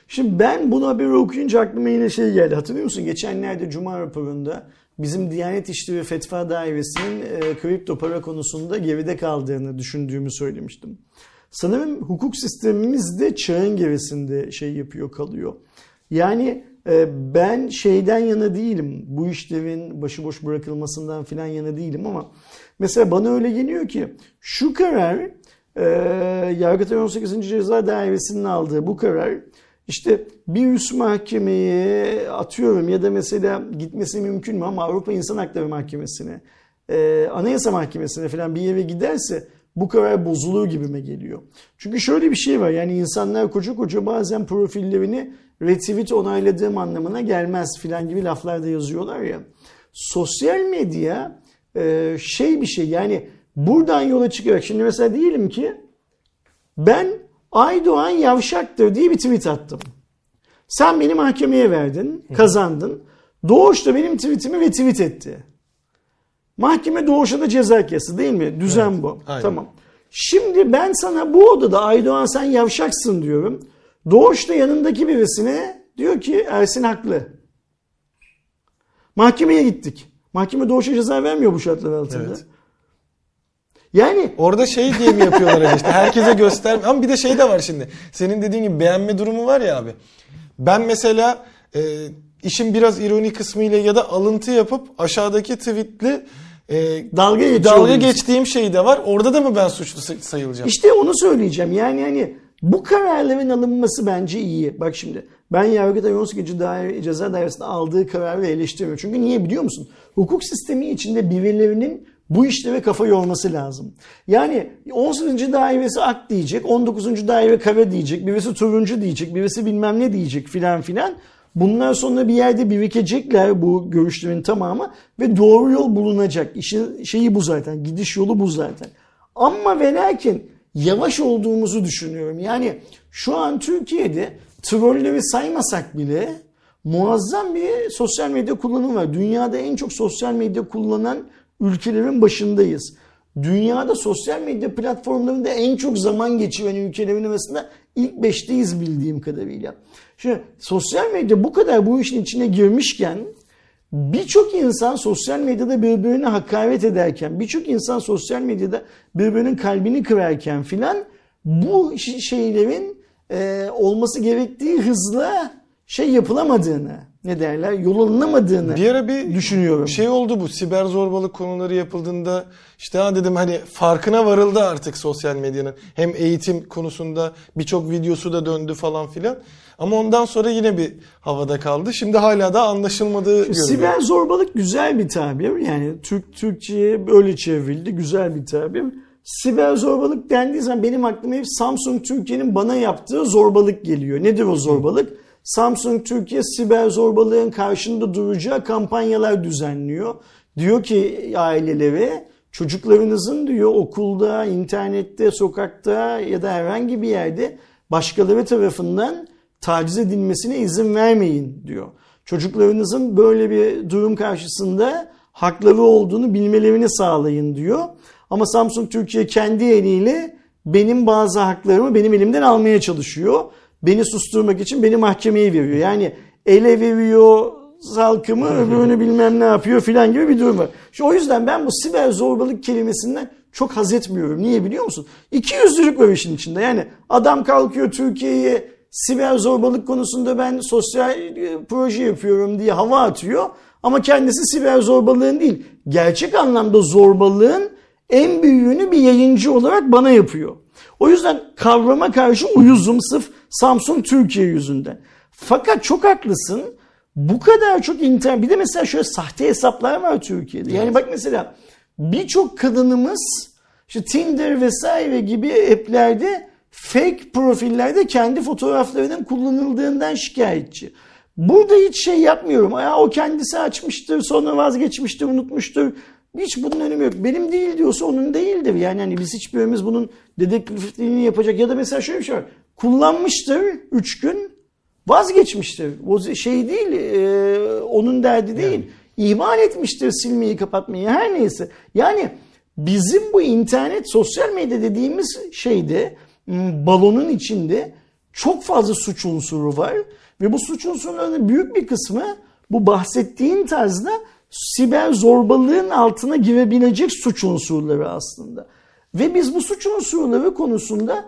Şimdi ben bunu haberi okuyunca aklıma yine şey geldi. Hatırlıyor musun? Geçenlerde Cuma raporunda bizim Diyanet İşleri Fetva Dairesi'nin e, kripto para konusunda geride kaldığını düşündüğümü söylemiştim. Sanırım hukuk sistemimiz de çağın gerisinde şey yapıyor kalıyor. Yani e, ben şeyden yana değilim. Bu işlerin başıboş bırakılmasından filan yana değilim ama mesela bana öyle geliyor ki şu karar e, Yargıtay 18. Ceza Dairesi'nin aldığı bu karar işte bir üst mahkemeye atıyorum ya da mesela gitmesi mümkün mü ama Avrupa İnsan Hakları Mahkemesi'ne, e, Anayasa Mahkemesi'ne falan bir yere giderse bu karar bozulur gibime geliyor. Çünkü şöyle bir şey var yani insanlar koca koca bazen profillerini retweet onayladığım anlamına gelmez filan gibi laflar da yazıyorlar ya. Sosyal medya e, şey bir şey yani buradan yola çıkarak şimdi mesela diyelim ki ben Aydoğan yavşaktır diye bir tweet attım. Sen beni mahkemeye verdin, kazandın. Doğuş da benim tweetimi retweet etti. Mahkeme Doğuş'a da ceza kesti değil mi? Düzen Evet, bu. aynen. Tamam. Şimdi ben sana bu odada Aydoğan sen yavşaksın diyorum. Doğuş da yanındaki birisine diyor ki Ersin haklı. Mahkemeye gittik. Mahkeme Doğuş'a ceza vermiyor bu şartlar altında. Evet. Yani Orada şey diye mi yapıyorlar acaba işte herkese göster ama bir de şey de var şimdi. Senin dediğin gibi beğenme durumu var ya abi. Ben mesela e, işin biraz ironi kısmıyla ya da alıntı yapıp aşağıdaki tweetle e, dalga dalga geçtiğim şey de var. Orada da mı ben suçlu say- sayılacağım? İşte onu söyleyeceğim. Yani hani bu kararların alınması bence iyi. Bak şimdi ben Yargıtay 18. Daire, Ceza Dairesi'nde aldığı kararı eleştiriyorum. Çünkü niye biliyor musun? Hukuk sistemi içinde birilerinin bu işlere kafa yorması lazım. Yani 18. dairesi ak diyecek, 19. daire kara diyecek, birisi turuncu diyecek, birisi bilmem ne diyecek filan filan. Bunlar sonra bir yerde birikecekler bu görüşlerin tamamı ve doğru yol bulunacak. İşin şeyi bu zaten, gidiş yolu bu zaten. Ama ve lakin yavaş olduğumuzu düşünüyorum. Yani şu an Türkiye'de trolleri saymasak bile muazzam bir sosyal medya kullanımı var. Dünyada en çok sosyal medya kullanan ülkelerin başındayız. Dünyada sosyal medya platformlarında en çok zaman geçiren ülkelerin arasında ilk beşteyiz bildiğim kadarıyla. Şimdi sosyal medya bu kadar bu işin içine girmişken birçok insan sosyal medyada birbirine hakaret ederken, birçok insan sosyal medyada birbirinin kalbini kırarken filan bu şeylerin e, olması gerektiği hızla şey yapılamadığını, ne derler yol alınamadığını Bir ara bir düşünüyorum. şey oldu bu siber zorbalık konuları yapıldığında işte ha dedim hani farkına varıldı artık sosyal medyanın. Hem eğitim konusunda birçok videosu da döndü falan filan. Ama ondan sonra yine bir havada kaldı. Şimdi hala da anlaşılmadığı görünüyor. Siber zorbalık güzel bir tabir. Yani Türk Türkçe'ye böyle çevrildi. Güzel bir tabir. Siber zorbalık dendiği zaman benim aklıma hep Samsung Türkiye'nin bana yaptığı zorbalık geliyor. Nedir o zorbalık? Samsung Türkiye siber zorbalığın karşında duracağı kampanyalar düzenliyor. Diyor ki ailelere çocuklarınızın diyor okulda, internette, sokakta ya da herhangi bir yerde başkaları tarafından taciz edilmesine izin vermeyin diyor. Çocuklarınızın böyle bir durum karşısında hakları olduğunu bilmelerini sağlayın diyor. Ama Samsung Türkiye kendi eliyle benim bazı haklarımı benim elimden almaya çalışıyor. Beni susturmak için beni mahkemeye veriyor. Yani ele veriyor salkımı öbürünü bilmem ne yapıyor filan gibi bir durum var. İşte o yüzden ben bu siber zorbalık kelimesinden çok haz etmiyorum. Niye biliyor musun? İki yüzlülük var işin içinde. Yani adam kalkıyor Türkiye'ye siber zorbalık konusunda ben sosyal e, proje yapıyorum diye hava atıyor. Ama kendisi siber zorbalığın değil. Gerçek anlamda zorbalığın en büyüğünü bir yayıncı olarak bana yapıyor. O yüzden kavrama karşı uyuzum sırf Samsung Türkiye yüzünden. Fakat çok haklısın. Bu kadar çok internet bir de mesela şöyle sahte hesaplar var Türkiye'de. Yani bak mesela birçok kadınımız işte Tinder vesaire gibi app'lerde fake profillerde kendi fotoğraflarının kullanıldığından şikayetçi. Burada hiç şey yapmıyorum. Ya o kendisi açmıştır, sonra vazgeçmiştir, unutmuştur. Hiç bunun önemi yok. Benim değil diyorsa onun değildir. Yani hani biz hiçbirimiz bunun dedektifliğini yapacak ya da mesela şöyle bir şey var. Kullanmıştır 3 gün vazgeçmiştir. O şey değil, e, onun derdi değil. Yani. İman etmiştir silmeyi, kapatmayı her neyse. Yani bizim bu internet, sosyal medya dediğimiz şeyde balonun içinde çok fazla suç unsuru var. Ve bu suç unsurlarının büyük bir kısmı bu bahsettiğin tarzda siber zorbalığın altına girebilecek suç unsurları aslında. Ve biz bu suç unsurları konusunda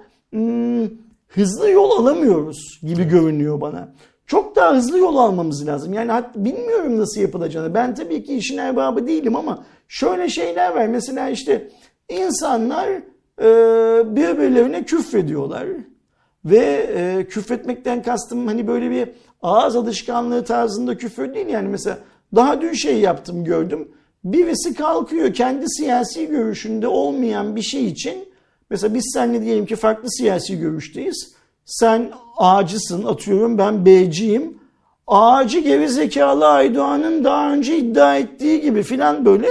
hızlı yol alamıyoruz gibi görünüyor bana. Çok daha hızlı yol almamız lazım. Yani bilmiyorum nasıl yapılacağını. Ben tabii ki işin erbabı değilim ama şöyle şeyler var. Mesela işte insanlar e, birbirlerine küfrediyorlar. Ve e, küfretmekten kastım hani böyle bir ağız alışkanlığı tarzında küfür değil. Yani mesela daha dün şey yaptım gördüm. Birisi kalkıyor kendi siyasi görüşünde olmayan bir şey için. Mesela biz seninle diyelim ki farklı siyasi görüşteyiz. Sen A'cısın atıyorum ben B'ciyim. A'cı geri zekalı Aydoğan'ın daha önce iddia ettiği gibi filan böyle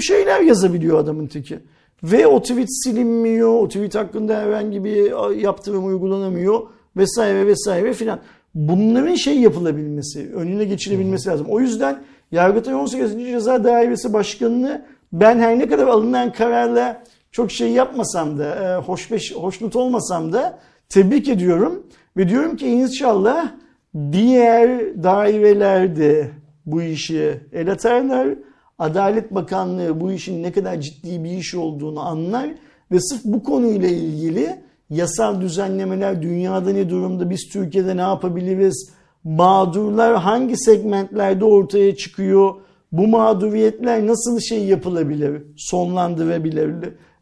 şeyler yazabiliyor adamın teki. Ve o tweet silinmiyor, o tweet hakkında herhangi bir yaptırım uygulanamıyor vesaire vesaire filan. Bunların şey yapılabilmesi, önüne geçilebilmesi lazım. O yüzden Yargıtay 18. Ceza Dairesi Başkanı'nı ben her ne kadar alınan kararla çok şey yapmasam da, e, hoşbeş, hoşnut olmasam da tebrik ediyorum. Ve diyorum ki inşallah diğer dairelerde bu işi el atarlar. Adalet Bakanlığı bu işin ne kadar ciddi bir iş olduğunu anlar ve sırf bu konuyla ilgili yasal düzenlemeler dünyada ne durumda, biz Türkiye'de ne yapabiliriz, mağdurlar hangi segmentlerde ortaya çıkıyor, bu mağduriyetler nasıl şey yapılabilir, sonlandırabilir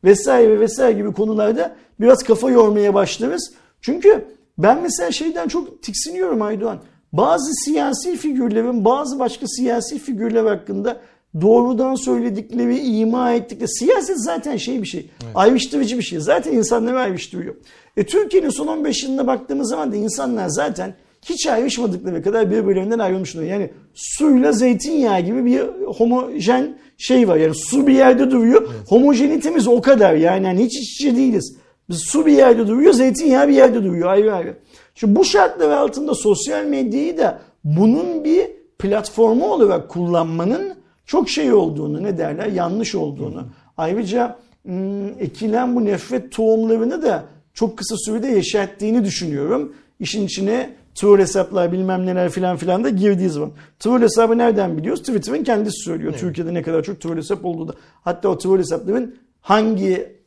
vesaire vesaire gibi konularda biraz kafa yormaya başlarız. Çünkü ben mesela şeyden çok tiksiniyorum Aydoğan. Bazı siyasi figürlerin bazı başka siyasi figürler hakkında doğrudan söyledikleri, ima ettikleri. Siyaset zaten şey bir şey. Evet. Ayrıştırıcı bir şey. Zaten insanları ayrıştırıyor. E Türkiye'nin son 15 yılına baktığımız zaman da insanlar zaten hiç ayrışmadıkları kadar birbirlerinden ayrılmışlar. Yani suyla zeytinyağı gibi bir homojen şey var. Yani su bir yerde duruyor. Evet. Homojenitemiz o kadar. Yani, yani hiç iç içe değiliz. Biz su bir yerde duruyor, zeytinyağı bir yerde duruyor ayrı ayrı. Şimdi bu şartlar altında sosyal medyayı da bunun bir platformu olarak kullanmanın çok şey olduğunu ne derler yanlış olduğunu. Ayrıca ekilen bu nefret tohumlarını da çok kısa sürede yeşerttiğini düşünüyorum. İşin içine troll hesaplar bilmem neler filan filan da girdiği zaman. Troll hesabı nereden biliyoruz? Twitter'ın kendisi söylüyor. Evet. Türkiye'de ne kadar çok troll hesap olduğu da. Hatta o troll hesapların hangi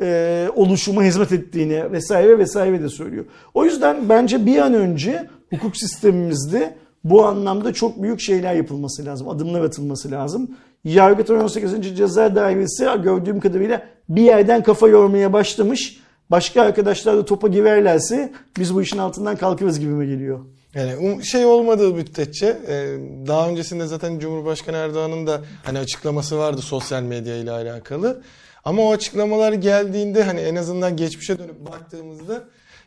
e, oluşuma hizmet ettiğini vesaire vesaire de söylüyor. O yüzden bence bir an önce hukuk sistemimizde bu anlamda çok büyük şeyler yapılması lazım. Adımlar atılması lazım. Yargıtay 18. Ceza Dairesi gördüğüm kadarıyla bir yerden kafa yormaya başlamış. Başka arkadaşlar da topa girerlerse biz bu işin altından kalkarız gibime geliyor. Yani şey olmadığı müddetçe e, daha öncesinde zaten Cumhurbaşkanı Erdoğan'ın da hani açıklaması vardı sosyal medya ile alakalı. Ama o açıklamalar geldiğinde hani en azından geçmişe dönüp baktığımızda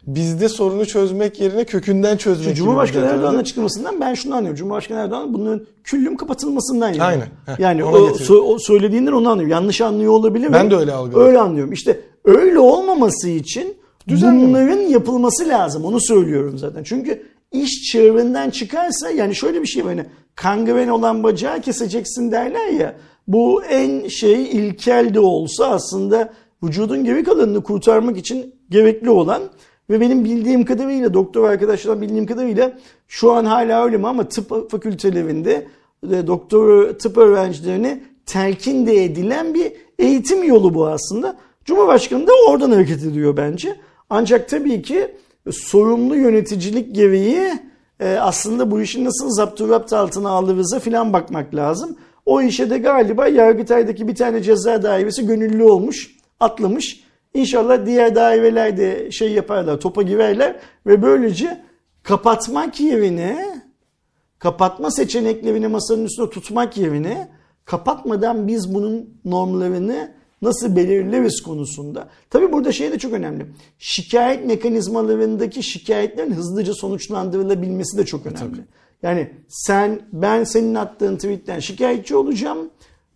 bizde sorunu çözmek yerine kökünden çözmek Çünkü Cumhurbaşkanı Erdoğan'ın açıklamasından ben şunu anlıyorum. Cumhurbaşkanı Erdoğan bunun küllüm kapatılmasından yani. Aynen. Heh, yani o, so, o söylediğinden onu anlıyorum. Yanlış anlıyor olabilir mi? Ben de öyle algılıyorum. Öyle anlıyorum. İşte öyle olmaması için Düzenli bunların yapılması lazım. Onu söylüyorum zaten. Çünkü iş çığırından çıkarsa yani şöyle bir şey var. Yani kangren olan bacağı keseceksin derler ya. Bu en şey ilkel de olsa aslında vücudun geri kalanını kurtarmak için gerekli olan ve benim bildiğim kadarıyla doktor arkadaşlarım bildiğim kadarıyla şu an hala öyle mi ama tıp fakültelerinde e, doktor tıp öğrencilerine telkin de edilen bir eğitim yolu bu aslında. Cumhurbaşkanı da oradan hareket ediyor bence. Ancak tabii ki sorumlu yöneticilik gereği e, aslında bu işin nasıl zapturapt altına aldığımıza filan bakmak lazım. O işe de galiba Yargıtay'daki bir tane ceza dairesi gönüllü olmuş, atlamış. İnşallah diğer daireler de şey yaparlar, topa girerler ve böylece kapatmak yerine, kapatma seçeneklerini masanın üstüne tutmak yerine kapatmadan biz bunun normlarını nasıl belirleriz konusunda. Tabi burada şey de çok önemli. Şikayet mekanizmalarındaki şikayetlerin hızlıca sonuçlandırılabilmesi de çok önemli. Tabii. Yani sen ben senin attığın tweetten şikayetçi olacağım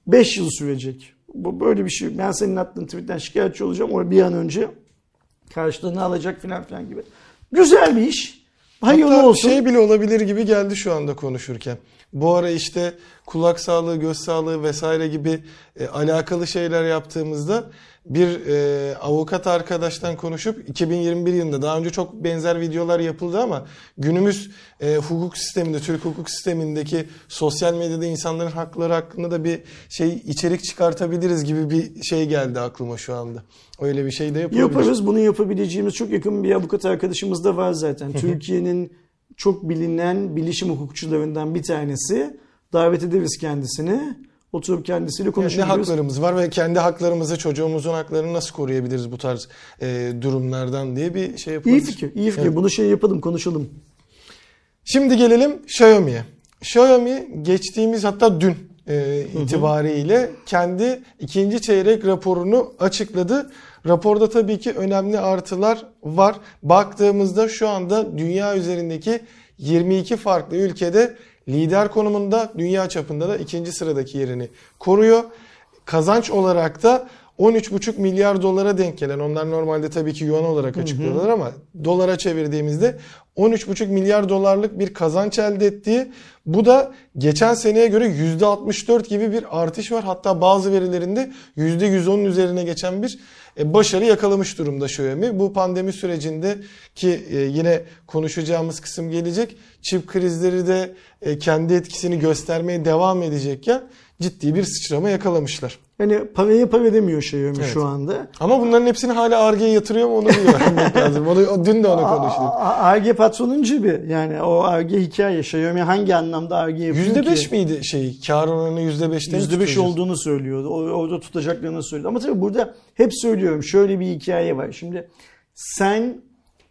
5 yıl sürecek. Bu böyle bir şey. Ben senin attığın tweetten şikayetçi olacağım. O bir an önce karşılığını alacak filan filan gibi. Güzel bir iş. Hayırlı Hatta olsun. şey bile olabilir gibi geldi şu anda konuşurken. Bu ara işte kulak sağlığı, göz sağlığı vesaire gibi e, alakalı şeyler yaptığımızda bir e, avukat arkadaştan konuşup 2021 yılında daha önce çok benzer videolar yapıldı ama günümüz e, hukuk sisteminde, Türk hukuk sistemindeki sosyal medyada insanların hakları hakkında da bir şey içerik çıkartabiliriz gibi bir şey geldi aklıma şu anda. Öyle bir şey de yapabiliriz. Yaparız. Bunu yapabileceğimiz çok yakın bir avukat arkadaşımız da var zaten. Türkiye'nin çok bilinen bilişim hukukçularından bir tanesi. Davet ederiz kendisini. Oturup kendisiyle konuşuruz. Yani ne haklarımız var ve kendi haklarımızı, çocuğumuzun haklarını nasıl koruyabiliriz bu tarz e, durumlardan diye bir şey yapalım. İyi fikir, iyi fikir. Evet. Bunu şey yapalım, konuşalım. Şimdi gelelim Xiaomi'ye. Xiaomi geçtiğimiz hatta dün e, itibariyle kendi ikinci çeyrek raporunu açıkladı. Raporda tabii ki önemli artılar var. Baktığımızda şu anda dünya üzerindeki 22 farklı ülkede lider konumunda, dünya çapında da ikinci sıradaki yerini koruyor. Kazanç olarak da 13,5 milyar dolara denk gelen onlar normalde tabii ki yuan olarak açıklıyorlar ama dolara çevirdiğimizde 13,5 milyar dolarlık bir kazanç elde ettiği bu da geçen seneye göre %64 gibi bir artış var. Hatta bazı verilerinde %110'un üzerine geçen bir başarı yakalamış durumda Xiaomi. Bu pandemi sürecinde ki e, yine konuşacağımız kısım gelecek. Çip krizleri de e, kendi etkisini göstermeye devam edecekken ciddi bir sıçrama yakalamışlar. Yani parayı para demiyor Xiaomi evet. şu anda. Ama bunların hepsini hala Arge'ye yatırıyor mu onu bilmek lazım. Onu, dün de onu konuştuk. Arge patronun cibi. Yani o Arge hikaye. Xiaomi hangi anlamda Arge yapıyor %5 ki? miydi şey? Kar oranı %5'ten %5 olduğunu söylüyordu. Orada tutacaklarını söyledi. Ama tabii burada hep söylüyorum şöyle bir hikaye var. Şimdi sen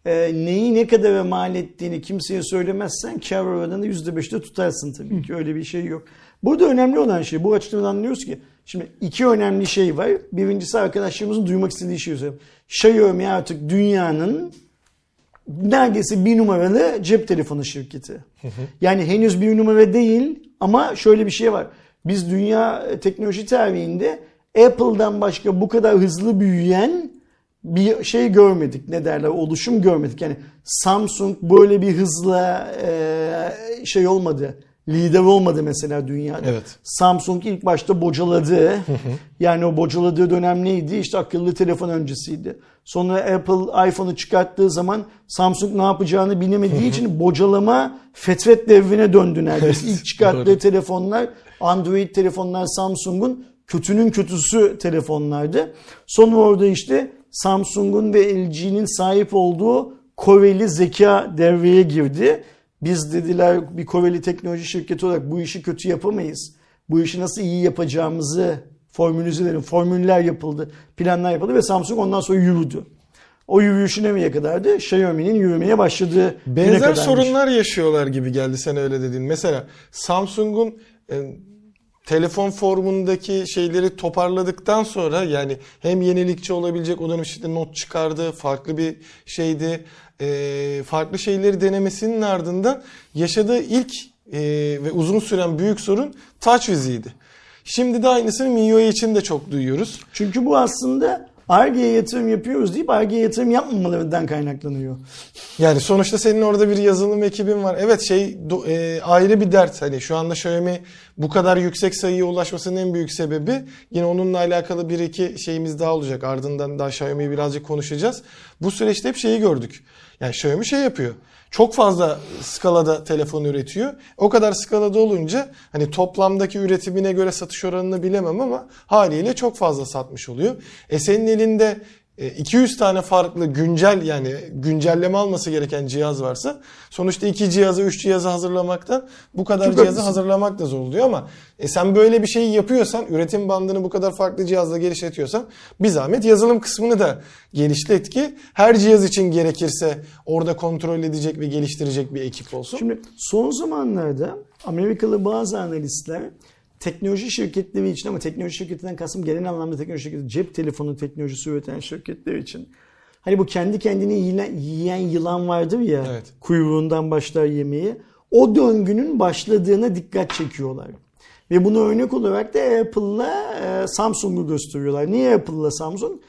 e, neyi ne kadar mal ettiğini kimseye söylemezsen kar oranını %5'te tutarsın tabii ki. Öyle bir şey yok. Burada önemli olan şey bu açıdan anlıyoruz ki şimdi iki önemli şey var. Birincisi arkadaşlarımızın duymak istediği şey söyleyeyim. Xiaomi artık dünyanın neredeyse bir numaralı cep telefonu şirketi. Yani henüz bir numara değil ama şöyle bir şey var. Biz dünya teknoloji tarihinde Apple'dan başka bu kadar hızlı büyüyen bir şey görmedik. Ne derler? Oluşum görmedik. Yani Samsung böyle bir hızla e, şey olmadı lider olmadı mesela dünyada. Evet. Samsung ilk başta bocaladı. yani o bocaladığı dönem neydi? İşte akıllı telefon öncesiydi. Sonra Apple iPhone'u çıkarttığı zaman Samsung ne yapacağını bilemediği için bocalama fetret devrine döndü neredeyse. İlk çıkarttığı telefonlar Android telefonlar Samsung'un kötünün kötüsü telefonlardı. Sonra orada işte Samsung'un ve LG'nin sahip olduğu Koreli zeka devreye girdi Biz dediler bir Koreli teknoloji şirketi olarak bu işi kötü yapamayız. Bu işi nasıl iyi yapacağımızı formülize edelim. Formüller yapıldı, planlar yapıldı ve Samsung ondan sonra yürüdü. O yürüyüşü nereye kadardı? Xiaomi'nin yürümeye başladığı Benzer kadarmış. sorunlar yaşıyorlar gibi geldi sen öyle dediğin. Mesela Samsung'un e, telefon formundaki şeyleri toparladıktan sonra yani hem yenilikçi olabilecek o dönem işte not çıkardı, farklı bir şeydi, e, farklı şeyleri denemesinin ardından yaşadığı ilk e, ve uzun süren büyük sorun TouchWiz'iydi. Şimdi de aynısını MIUI için de çok duyuyoruz. Çünkü bu aslında Ar-Ge'ye yatırım yapıyoruz deyip Ar-Ge'ye yatırım yapmamalarından kaynaklanıyor. Yani sonuçta senin orada bir yazılım ekibin var. Evet şey do- e, ayrı bir dert. Hani şu anda Xiaomi bu kadar yüksek sayıya ulaşmasının en büyük sebebi yine onunla alakalı bir iki şeyimiz daha olacak. Ardından daha Xiaomi'yi birazcık konuşacağız. Bu süreçte hep şeyi gördük. Yani Xiaomi şey yapıyor. Çok fazla skalada telefon üretiyor. O kadar skalada olunca hani toplamdaki üretimine göre satış oranını bilemem ama haliyle çok fazla satmış oluyor. E senin elinde 200 tane farklı güncel yani güncelleme alması gereken cihaz varsa sonuçta iki cihazı, üç cihazı hazırlamaktan bu kadar Çok cihazı haklısın. hazırlamak da zor oluyor ama e, sen böyle bir şeyi yapıyorsan, üretim bandını bu kadar farklı cihazla genişletiyorsan bir zahmet yazılım kısmını da genişlet ki her cihaz için gerekirse orada kontrol edecek ve geliştirecek bir ekip olsun. Şimdi son zamanlarda Amerikalı bazı analistler teknoloji şirketleri için ama teknoloji şirketinden kastım genel anlamda teknoloji şirketi cep telefonu teknolojisi üreten şirketler için hani bu kendi kendini yiyen, yiyen yılan vardır ya Evet. kuyruğundan başlar yemeği o döngünün başladığına dikkat çekiyorlar. Ve bunu örnek olarak da Apple'la e, Samsung'u gösteriyorlar. Niye Apple'la Samsung?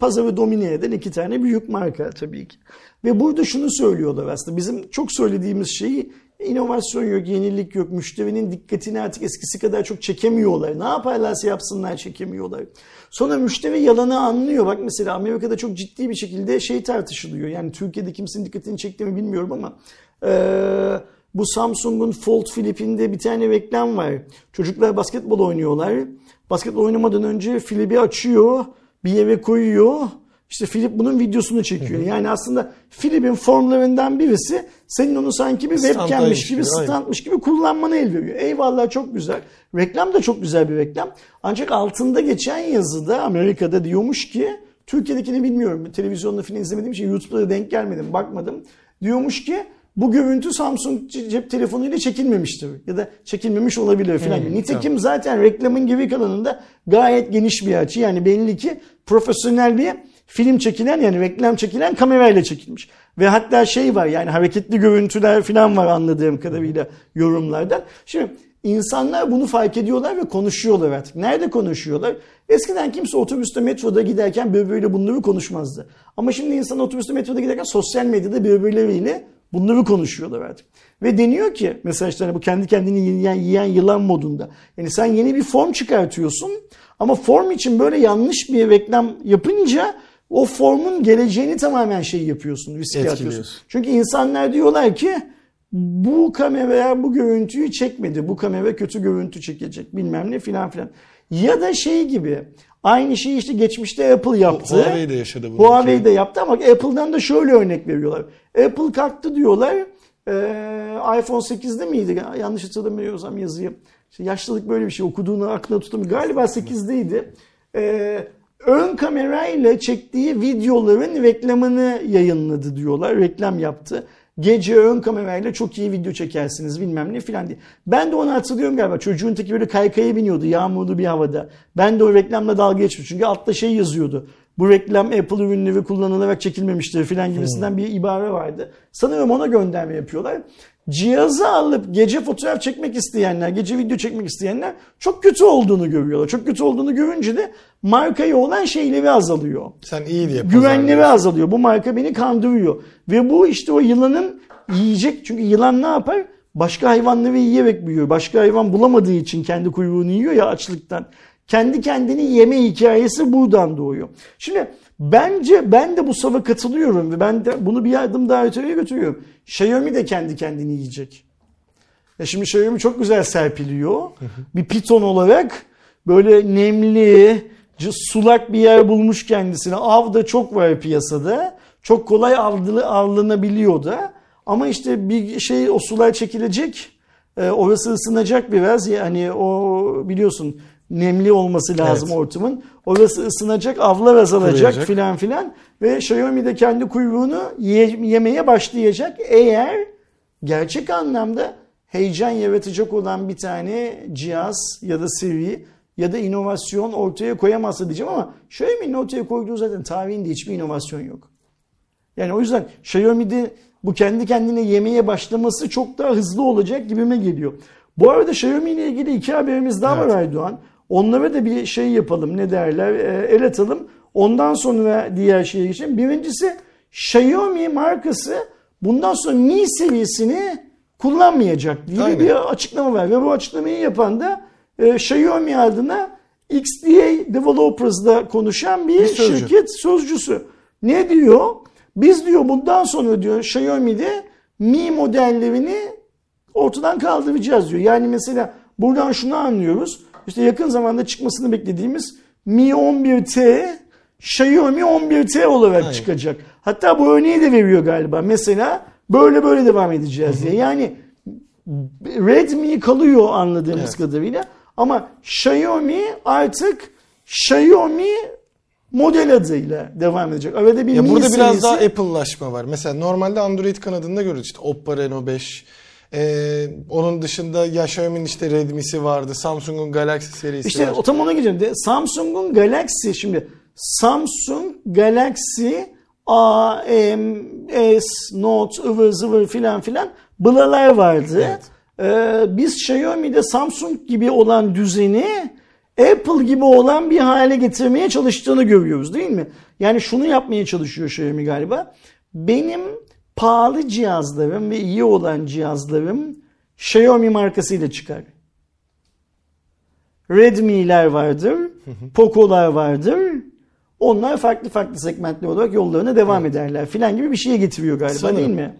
Pazarı domine eden iki tane büyük marka tabii ki. Ve burada şunu söylüyorlar aslında bizim çok söylediğimiz şeyi inovasyon yok, yenilik yok, müşterinin dikkatini artık eskisi kadar çok çekemiyorlar. Ne yaparlarsa yapsınlar çekemiyorlar. Sonra müşteri yalanı anlıyor. Bak mesela Amerika'da çok ciddi bir şekilde şey tartışılıyor. Yani Türkiye'de kimsenin dikkatini çekti mi bilmiyorum ama eee bu Samsung'un Fold Flip'inde bir tane reklam var. Çocuklar basketbol oynuyorlar. Basketbol oynamadan önce Flip'i açıyor, bir yere koyuyor. İşte Flip bunun videosunu çekiyor. Yani aslında Flip'in formlarından birisi senin onu sanki bir webcam'miş gibi, gibi, standmış gibi kullanmanı el veriyor. Eyvallah çok güzel. Reklam da çok güzel bir reklam. Ancak altında geçen yazıda Amerika'da diyormuş ki Türkiye'dekini bilmiyorum. Televizyonda falan izlemediğim için YouTube'da da denk gelmedim, bakmadım. Diyormuş ki bu görüntü Samsung cep telefonuyla çekilmemiştir. Ya da çekilmemiş olabilir falan. Hmm, Nitekim zaten reklamın geri kalanında gayet geniş bir açı. Yani belli ki profesyonel bir film çekilen yani reklam çekilen kamerayla çekilmiş. Ve hatta şey var yani hareketli görüntüler falan var anladığım kadarıyla yorumlardan. Şimdi insanlar bunu fark ediyorlar ve konuşuyorlar artık. Nerede konuşuyorlar? Eskiden kimse otobüste metroda giderken birbiriyle bunları konuşmazdı. Ama şimdi insan otobüste metroda giderken sosyal medyada birbirleriyle bunları konuşuyorlar artık. Ve deniyor ki mesela işte hani bu kendi kendini yiyen, yiyen yılan modunda. Yani sen yeni bir form çıkartıyorsun ama form için böyle yanlış bir reklam yapınca o formun geleceğini tamamen şey yapıyorsun, riske atıyorsun. Çünkü insanlar diyorlar ki bu kamera bu görüntüyü çekmedi. Bu kamera kötü görüntü çekecek bilmem ne filan filan. Ya da şey gibi aynı şeyi işte geçmişte Apple yaptı. Huawei de yaşadı bunu. Huawei de yaptı ama Apple'dan da şöyle örnek veriyorlar. Apple kalktı diyorlar. Ee, iPhone 8'de miydi? Yanlış hatırlamıyorsam yazıyı. İşte yaşlılık böyle bir şey. Okuduğunu aklına tutamıyor. Galiba 8'deydi. Ee, ön kamerayla çektiği videoların reklamını yayınladı diyorlar. Reklam yaptı. Gece ön kamerayla çok iyi video çekersiniz bilmem ne filan diye. Ben de onu hatırlıyorum galiba. Çocuğun teki böyle kaykaya biniyordu yağmurlu bir havada. Ben de o reklamla dalga geçmiş. Çünkü altta şey yazıyordu. Bu reklam Apple ürünleri kullanılarak çekilmemiştir filan gibisinden bir ibare vardı. Sanıyorum ona gönderme yapıyorlar. Cihazı alıp gece fotoğraf çekmek isteyenler, gece video çekmek isteyenler çok kötü olduğunu görüyorlar. Çok kötü olduğunu görünce de markaya olan şeyleri azalıyor. Sen iyi diye Güvenleri azalıyor. Bu marka beni kandırıyor. Ve bu işte o yılanın yiyecek. Çünkü yılan ne yapar? Başka hayvanları yiyerek büyüyor. Başka hayvan bulamadığı için kendi kuyruğunu yiyor ya açlıktan. Kendi kendini yeme hikayesi buradan doğuyor. Şimdi bence ben de bu sava katılıyorum ve ben de bunu bir adım daha öteye götürüyorum. Xiaomi de kendi kendini yiyecek. Ya şimdi Xiaomi çok güzel serpiliyor. Bir piton olarak böyle nemli, sulak bir yer bulmuş kendisine. Av da çok var piyasada. Çok kolay avlı, avlanabiliyor da. Ama işte bir şey o sular çekilecek. E, orası ısınacak biraz. Yani o biliyorsun nemli olması lazım Evet. ortamın. Orası ısınacak, avlar azalacak Kuruyacak. filan filan. Ve Xiaomi de kendi kuyruğunu ye- yemeye başlayacak. Eğer gerçek anlamda heyecan yaratacak olan bir tane cihaz ya da seri ya da inovasyon ortaya koyamazsa diyeceğim ama Xiaomi'nin ortaya koyduğu zaten tarihinde hiçbir inovasyon yok. Yani o yüzden Xiaomi'de bu kendi kendine yemeye başlaması çok daha hızlı olacak gibime geliyor. Bu arada Xiaomi ile ilgili iki haberimiz daha Evet. var Aydoğan. Onlara da bir şey yapalım ne derler e, el atalım. Ondan sonra diğer şeye geçelim. Birincisi Xiaomi markası bundan sonra Mi seviyesini kullanmayacak diye Aynen. bir açıklama var. Ve bu açıklamayı yapan da e, Xiaomi adına XDA Developers'da konuşan bir, Bir sözcü. şirket sözcüsü. Ne diyor? Biz diyor bundan sonra diyor Xiaomi'de Mi modellerini ortadan kaldıracağız diyor. Yani mesela buradan şunu anlıyoruz. İşte yakın zamanda çıkmasını beklediğimiz Mi 11T Xiaomi 11T olarak Aynen. çıkacak. Hatta bu örneği de veriyor galiba. Mesela böyle böyle devam edeceğiz diye. Yani Redmi kalıyor anladığımız Evet. kadarıyla. Ama Xiaomi artık Xiaomi model adıyla devam edecek. Arada bir Ya Mi burada biraz serisi- daha Apple'laşma var. Mesela normalde Android kanadında görüyoruz işte Oppo Reno 5. Ee, onun dışında ya Xiaomi'nin işte Redmi'si vardı. Samsung'un Galaxy serisi İşte var. o tam ona gireceğim. De, Samsung'un Galaxy şimdi Samsung Galaxy A, M, S, Note, ıvır zıvır filan filan bılalar vardı. Evet. Ee, biz Xiaomi'de Samsung gibi olan düzeni Apple gibi olan bir hale getirmeye çalıştığını görüyoruz değil mi? Yani şunu yapmaya çalışıyor Xiaomi galiba. Benim pahalı cihazlarım ve iyi olan cihazlarım Xiaomi markasıyla çıkar. Redmi'ler vardır, Poco'lar vardır. Onlar farklı farklı segmentli olarak yollarına devam ederler filan gibi bir şeye getiriyor galiba Sanırım. değil mi?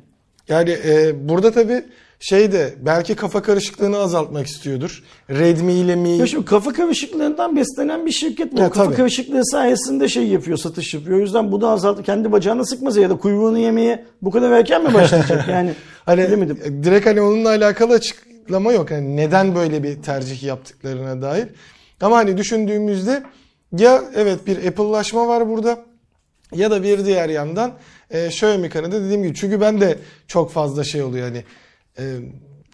Yani e, burada tabii şey de belki kafa karışıklığını azaltmak istiyordur. Redmi ile Mi Ya şimdi kafa karışıklığından beslenen bir şirket bu. Ya kafa tabii. karışıklığı sayesinde şey yapıyor, satış yapıyor. O yüzden bunu azalt kendi bacağına sıkmasa ya da kuyruğunu yemeye bu kadar erken mi başlayacak? Yani Hani bilemedim. e, direkt hani onunla alakalı açıklama yok. Yani neden böyle bir tercih yaptıklarına dair. Ama hani düşündüğümüzde ya evet bir Apple'laşma var burada ya da bir diğer yandan e, Xiaomi kanadı dediğim gibi. Çünkü ben de çok fazla şey oluyor hani e,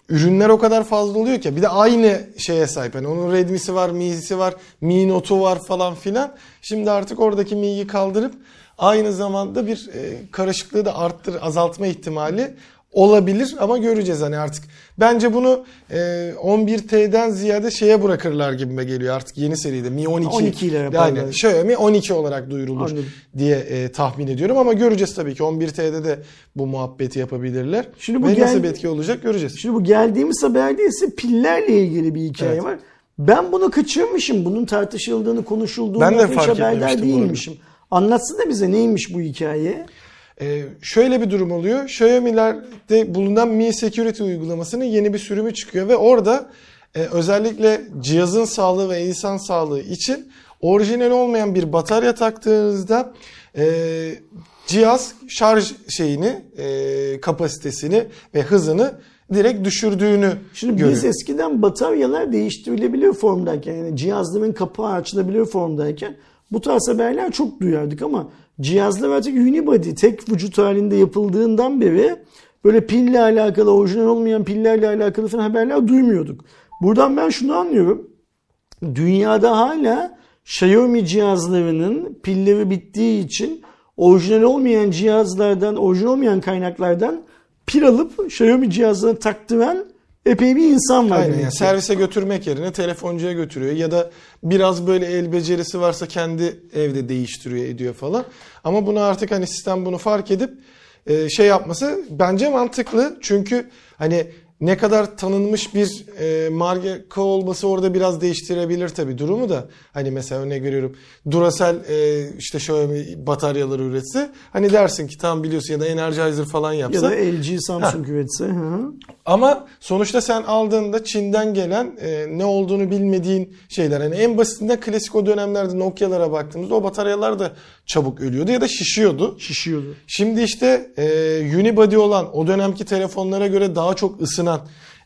ürünler o kadar fazla oluyor ki bir de aynı şeye sahip. Yani onun Redmi'si var, Mi'si var, Mi Note'u var falan filan. Şimdi artık oradaki Mi'yi kaldırıp aynı zamanda bir e, karışıklığı da arttır, azaltma ihtimali olabilir ama göreceğiz hani artık. Bence bunu e, 11T'den ziyade şeye bırakırlar gibime geliyor artık yeni seride Mi 12. 12 ile yaparlar. Yani Xiaomi 12 olarak duyurulur Anladım. diye e, tahmin ediyorum ama göreceğiz tabii ki 11T'de de bu muhabbeti yapabilirler. Şimdi bu Ve nasıl gel- bir etki olacak göreceğiz. Şimdi bu geldiğimiz haberde ise pillerle ilgili bir hikaye Evet. var. Ben bunu kaçırmışım. Bunun tartışıldığını, konuşulduğunu Ben de hiç fark haberdar değilmişim. Anlatsana bize neymiş bu hikaye? Ee, şöyle bir durum oluyor. Xiaomi'lerde bulunan Mi Security uygulamasının yeni bir sürümü çıkıyor ve orada e, özellikle cihazın sağlığı ve insan sağlığı için orijinal olmayan bir batarya taktığınızda e, cihaz şarj şeyini, e, kapasitesini ve hızını direkt düşürdüğünü Şimdi görüyor. biz eskiden bataryalar değiştirilebilir formdayken yani cihazların kapağı açılabilir formdayken bu tarz haberler çok duyardık ama cihazlar artık unibody tek vücut halinde yapıldığından beri böyle pille alakalı orijinal olmayan pillerle alakalı falan haberler duymuyorduk. Buradan ben şunu anlıyorum. Dünyada hala Xiaomi cihazlarının pilleri bittiği için orijinal olmayan cihazlardan, orijinal olmayan kaynaklardan pil alıp Xiaomi cihazlarına taktıran epey bir insan var. Aynen yani ki. servise götürmek yerine telefoncuya götürüyor ya da biraz böyle el becerisi varsa kendi evde değiştiriyor ediyor falan. Ama bunu artık hani sistem bunu fark edip e, şey yapması bence mantıklı. Çünkü hani ne kadar tanınmış bir e, marka olması orada biraz değiştirebilir tabii durumu da. Hani mesela örnek veriyorum Duracell e, işte bir bataryaları üretse hani dersin ki tam biliyorsun ya da Energizer falan Ya yapsa. da LG Samsung üretse. Hı hı. Ama sonuçta sen aldığında Çin'den gelen e, ne olduğunu bilmediğin şeyler. Hani en basitinden klasik o dönemlerde Nokia'lara baktığımızda o bataryalar da çabuk ölüyordu ya da şişiyordu. Şişiyordu. Şimdi işte e, unibody olan o dönemki telefonlara göre daha çok ısınan,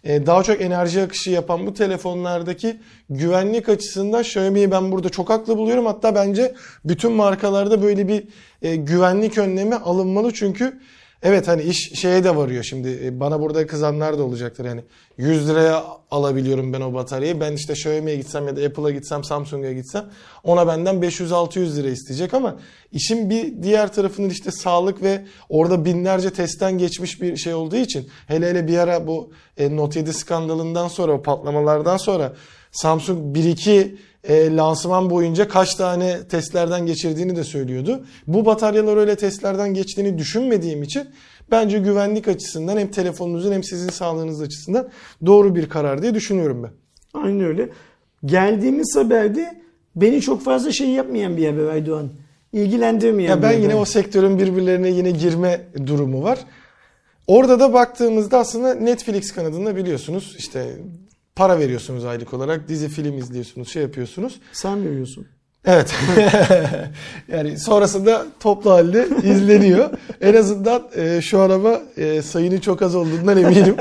e, daha çok enerji akışı yapan bu telefonlardaki güvenlik açısından Xiaomi'yi ben burada çok haklı buluyorum. Hatta bence bütün markalarda böyle bir e, güvenlik önlemi alınmalı çünkü Evet hani iş şeye de varıyor şimdi. E, bana burada kızanlar da olacaktır. Yani 100 liraya alabiliyorum ben o bataryayı. Ben işte Xiaomi'ye gitsem ya da Apple'a gitsem Samsung'a gitsem ona benden 500-600 lira isteyecek. Ama işin bir diğer tarafının işte sağlık ve orada binlerce testten geçmiş bir şey olduğu için hele hele bir ara bu e, Note 7 skandalından sonra o patlamalardan sonra Samsung 1-2 e, lansman boyunca kaç tane testlerden geçirdiğini de söylüyordu. Bu bataryalar öyle testlerden geçtiğini düşünmediğim için bence güvenlik açısından hem telefonunuzun hem sizin sağlığınız açısından doğru bir karar diye düşünüyorum ben. Aynen öyle. Geldiğimiz haberde beni çok fazla şey yapmayan bir haber Aydoğan. İlgilendirmeyen Ya ben bir yine haber. o sektörün birbirlerine yine girme durumu var. Orada da baktığımızda aslında Netflix kanadında biliyorsunuz işte para veriyorsunuz aylık olarak dizi film izliyorsunuz şey yapıyorsunuz. Sen veriyorsun. Evet. yani sonrasında toplu halde izleniyor. En azından e, şu araba e, sayının çok az olduğundan eminim.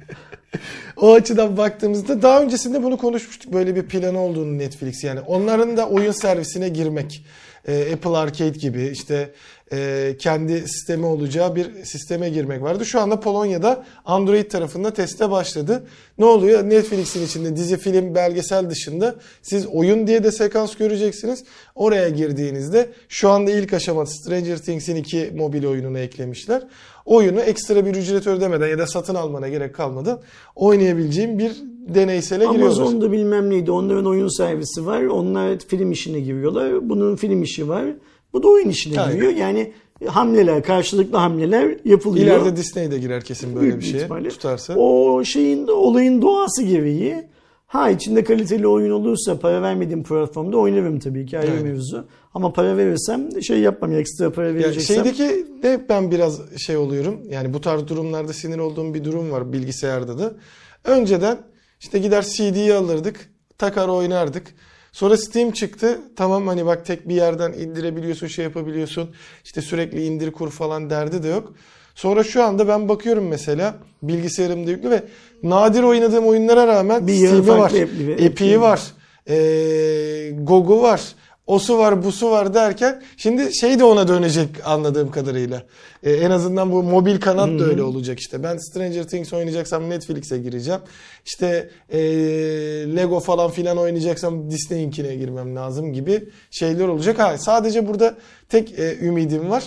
o açıdan baktığımızda daha öncesinde bunu konuşmuştuk. Böyle bir planı olduğunu Netflix yani. Onların da oyun servisine girmek. E, Apple Arcade gibi işte e, kendi sistemi olacağı bir sisteme girmek vardı. Şu anda Polonya'da Android tarafında teste başladı. Ne oluyor? Netflix'in içinde dizi, film, belgesel dışında siz oyun diye de sekans göreceksiniz. Oraya girdiğinizde şu anda ilk aşamada Stranger Things'in iki mobil oyununu eklemişler. Oyunu ekstra bir ücret ödemeden ya da satın almana gerek kalmadan oynayabileceğin bir deneysele giriyorlar. Amazon'da bilmem neydi. Onların oyun servisi var. Onlar film işine giriyorlar. Bunun film işi var. Bu da oyun işine Aynen. giriyor. Yani hamleler, karşılıklı hamleler yapılıyor. İleride Disney de girer kesin böyle Büyük bir şeye ihtimalle. tutarsa. O şeyin olayın doğası gereği ha içinde kaliteli oyun olursa para vermediğim platformda oynarım tabii ki ayrı Aynen. mevzu. Ama para verirsem şey yapmam ekstra para Ya vereceksem. şeydeki de ben biraz şey oluyorum. Yani bu tarz durumlarda sinir olduğum bir durum var bilgisayarda da. Önceden işte gider CD'yi alırdık, takar oynardık. Sonra Steam çıktı. Tamam hani bak tek bir yerden indirebiliyorsun, şey yapabiliyorsun. İşte sürekli indir kur falan derdi de yok. Sonra şu anda ben bakıyorum mesela bilgisayarımda yüklü ve nadir oynadığım oyunlara rağmen Bir Steam'i var, farklı app'i- Epic'i app'i var, ee, GOG'u var, var, busu var derken şimdi şey de ona dönecek anladığım kadarıyla. Ee, en azından bu mobil kanat da öyle olacak işte. Ben Stranger Things oynayacaksam Netflix'e gireceğim. İşte ee, Lego falan filan oynayacaksam Disney'inkine girmem lazım gibi şeyler olacak. Ha, sadece burada tek e, ümidim var.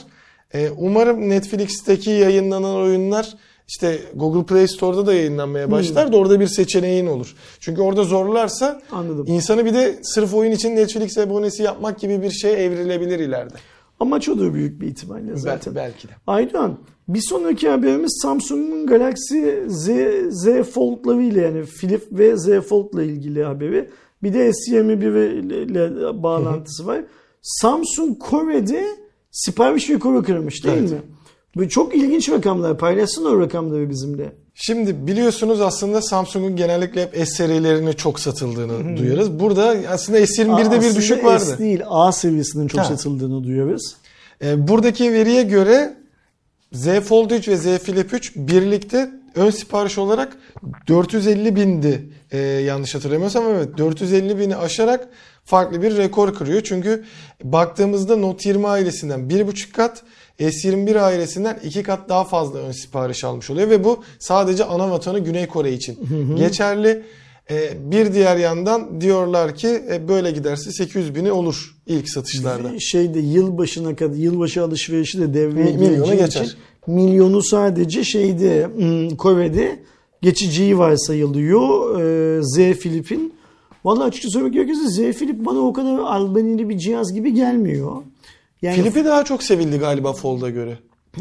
E, umarım Netflix'teki yayınlanan oyunlar işte Google Play Store'da da yayınlanmaya başlar da orada bir seçeneğin olur. Çünkü orada zorlarsa Anladım. insanı bir de sırf oyun için Netflix abonesi yapmak gibi bir şeye evrilebilir ileride. Amaç odur büyük bir ihtimalle zaten. belki de. Aydoğan bir sonraki haberimiz Samsung'un Galaxy Z, Z Fold'ları ile yani Flip ve Z Fold'la ilgili haberi. Bir de S21 ile bağlantısı var. Samsung Kore'de sipariş rekoru kırmış değil Evet. mi? Bu çok ilginç rakamlar. Paylaşsın o rakamları bizimle. Şimdi biliyorsunuz aslında Samsung'un genellikle hep S serilerine çok satıldığını duyuyoruz. Burada aslında S21'de bir düşük vardı. S değil A seviyesinin çok Ha. satıldığını duyuyoruz. E, buradaki veriye göre Z Fold 3 ve Z Flip 3 birlikte ön sipariş olarak 450 bindi e, yanlış hatırlamıyorsam evet 450 bini aşarak farklı bir rekor kırıyor. Çünkü baktığımızda Note 20 ailesinden 1.5 kat S21 ailesinden 2 kat daha fazla ön sipariş almış oluyor ve bu sadece ana vatanı Güney Kore için geçerli. E, bir diğer yandan diyorlar ki e, böyle giderse 800 bini olur ilk satışlarda. Şeyde yılbaşına kadar yılbaşı alışverişi de devreye Mi- milyonu geçer. için milyonu sadece şeyde Kore'de geçeceği varsayılıyor e, Z Flip'in. Vallahi açıkça söylemek gerekirse Z Flip bana o kadar albenili bir cihaz gibi gelmiyor. Yani Filip'i daha çok sevildi galiba Fold'a göre.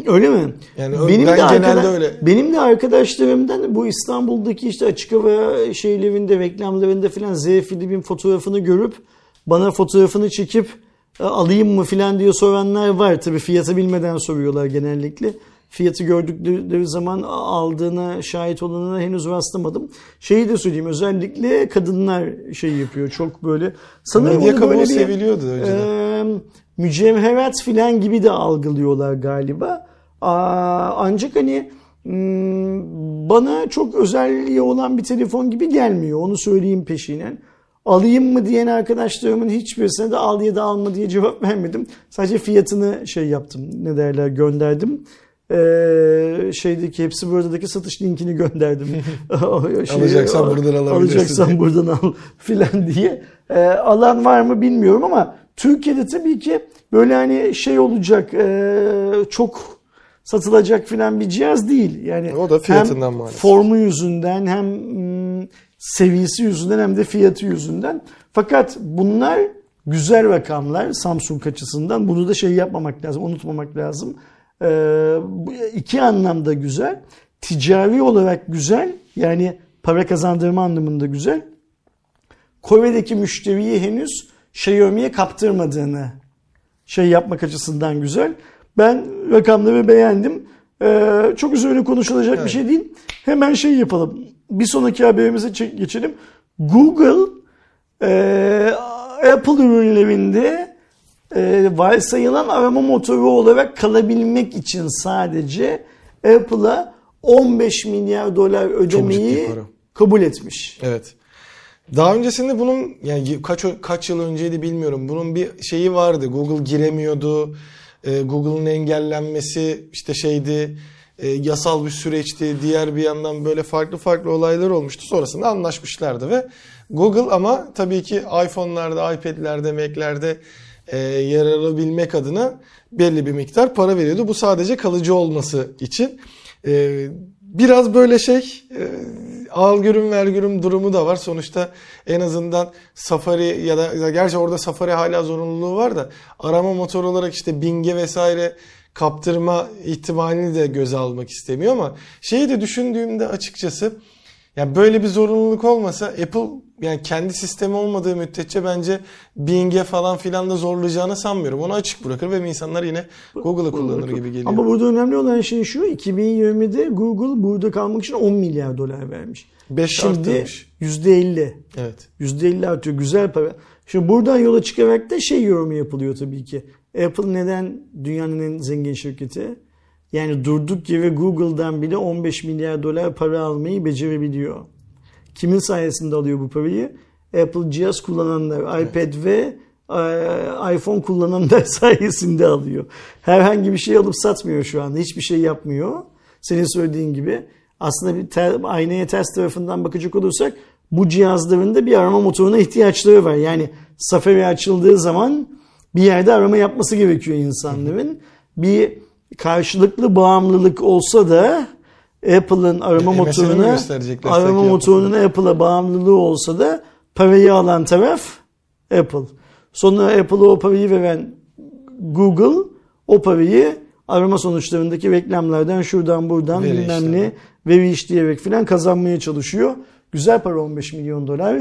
Öyle mi? Yani ben genelde arkadaş- öyle. Benim de arkadaşlarımdan bu İstanbul'daki işte açık hava şeylerinde, reklamlarında filan Z Filip'in fotoğrafını görüp bana fotoğrafını çekip "E, alayım mı filan diye soranlar var. Tabii fiyatı bilmeden soruyorlar genellikle. Fiyatı gördükleri zaman aldığına şahit olana henüz rastlamadım. Şeyi de söyleyeyim özellikle kadınlar şey yapıyor çok böyle. Sanırım Medya onu kabul böyle bir- seviliyordu önceden. Eee, mücevherat filan gibi de algılıyorlar galiba. Aa, ancak hani hmm, bana çok özelliği olan bir telefon gibi gelmiyor. Onu söyleyeyim peşinen. Alayım mı diyen arkadaşlarımın hiçbirisine de al ya da alma diye cevap vermedim. Sadece fiyatını şey yaptım. Ne derler gönderdim. Ee, şeydeki hepsi buradaki satış linkini gönderdim. Şey- Alacaksan buradan alabilirsin Alacaksan diye. buradan al filan diye. Ee, alan var mı bilmiyorum ama Türkiye'de tabii ki böyle hani şey olacak e, çok satılacak filan bir cihaz değil. Yani O da fiyatından hem maalesef. formu yüzünden hem mm, seviyesi yüzünden hem de fiyatı yüzünden. Fakat bunlar güzel rakamlar Samsung açısından. Bunu da şey yapmamak lazım, unutmamak lazım. Ee, iki anlamda güzel. Ticari olarak güzel. Yani para kazandırma anlamında güzel. Kore'deki müşteriyi henüz Xiaomi'ye kaptırmadığını şey yapmak açısından güzel. Ben rakamları beğendim. Ee, çok üzerine konuşulacak bir Evet. şey değil. Hemen şey yapalım. Bir sonraki haberimize geçelim. Google e, Apple ürünlerinde e, varsayılan arama motoru olarak kalabilmek için sadece Apple'a 15 milyar dolar ödemeyi kabul etmiş. Evet. Daha öncesinde bunun yani kaç kaç yıl önceydi bilmiyorum. Bunun bir şeyi vardı. Google giremiyordu. Ee, Google'ın engellenmesi işte şeydi. e, yasal bir süreçti. Diğer bir yandan böyle farklı farklı olaylar olmuştu. Sonrasında anlaşmışlardı ve Google ama tabii ki iPhone'larda, iPad'lerde, Mac'lerde e, yer alabilmek adına belli bir miktar para veriyordu. Bu sadece kalıcı olması için. E, biraz böyle şey e, al görüm ver görüm durumu da var. Sonuçta en azından Safari ya da gerçi orada Safari hala zorunluluğu var da arama motoru olarak işte Bing'e vesaire kaptırma ihtimalini de göze almak istemiyor ama şeyi de düşündüğümde açıkçası yani böyle bir zorunluluk olmasa Apple yani kendi sistemi olmadığı müddetçe bence Bing'e falan filan da zorlayacağını sanmıyorum. Onu açık bırakır ve insanlar yine Google'ı kullanır gibi geliyor. Ama burada önemli olan şey şu 2020'de Google burada kalmak için 10 milyar dolar vermiş. Beş Şimdi arttırmış. %50. Evet. %50 artıyor. Güzel para. Şimdi buradan yola çıkarak da şey yorumu yapılıyor tabii ki. Apple neden dünyanın en zengin şirketi? Yani durduk yere Google'dan bile 15 milyar dolar para almayı becerebiliyor. Kimin sayesinde alıyor bu parayı? Apple cihaz kullananlar, iPad ve e, iPhone kullananlar sayesinde alıyor. Herhangi bir şey alıp satmıyor şu anda. Hiçbir şey yapmıyor. Senin söylediğin gibi. Aslında bir ter, aynaya ters tarafından bakacak olursak bu cihazların da bir arama motoruna ihtiyaçları var. Yani Safari açıldığı zaman bir yerde arama yapması gerekiyor insanların. Bir karşılıklı bağımlılık olsa da Apple'ın arama mi motoruna arama sanki motorunun Apple'a bağımlılığı olsa da parayı alan taraf Apple. Sonra Apple'a o parayı veren Google o parayı arama sonuçlarındaki reklamlardan şuradan buradan Veri bilmem işlemi. ne veri işleyerek filan kazanmaya çalışıyor. Güzel para 15 milyon dolar.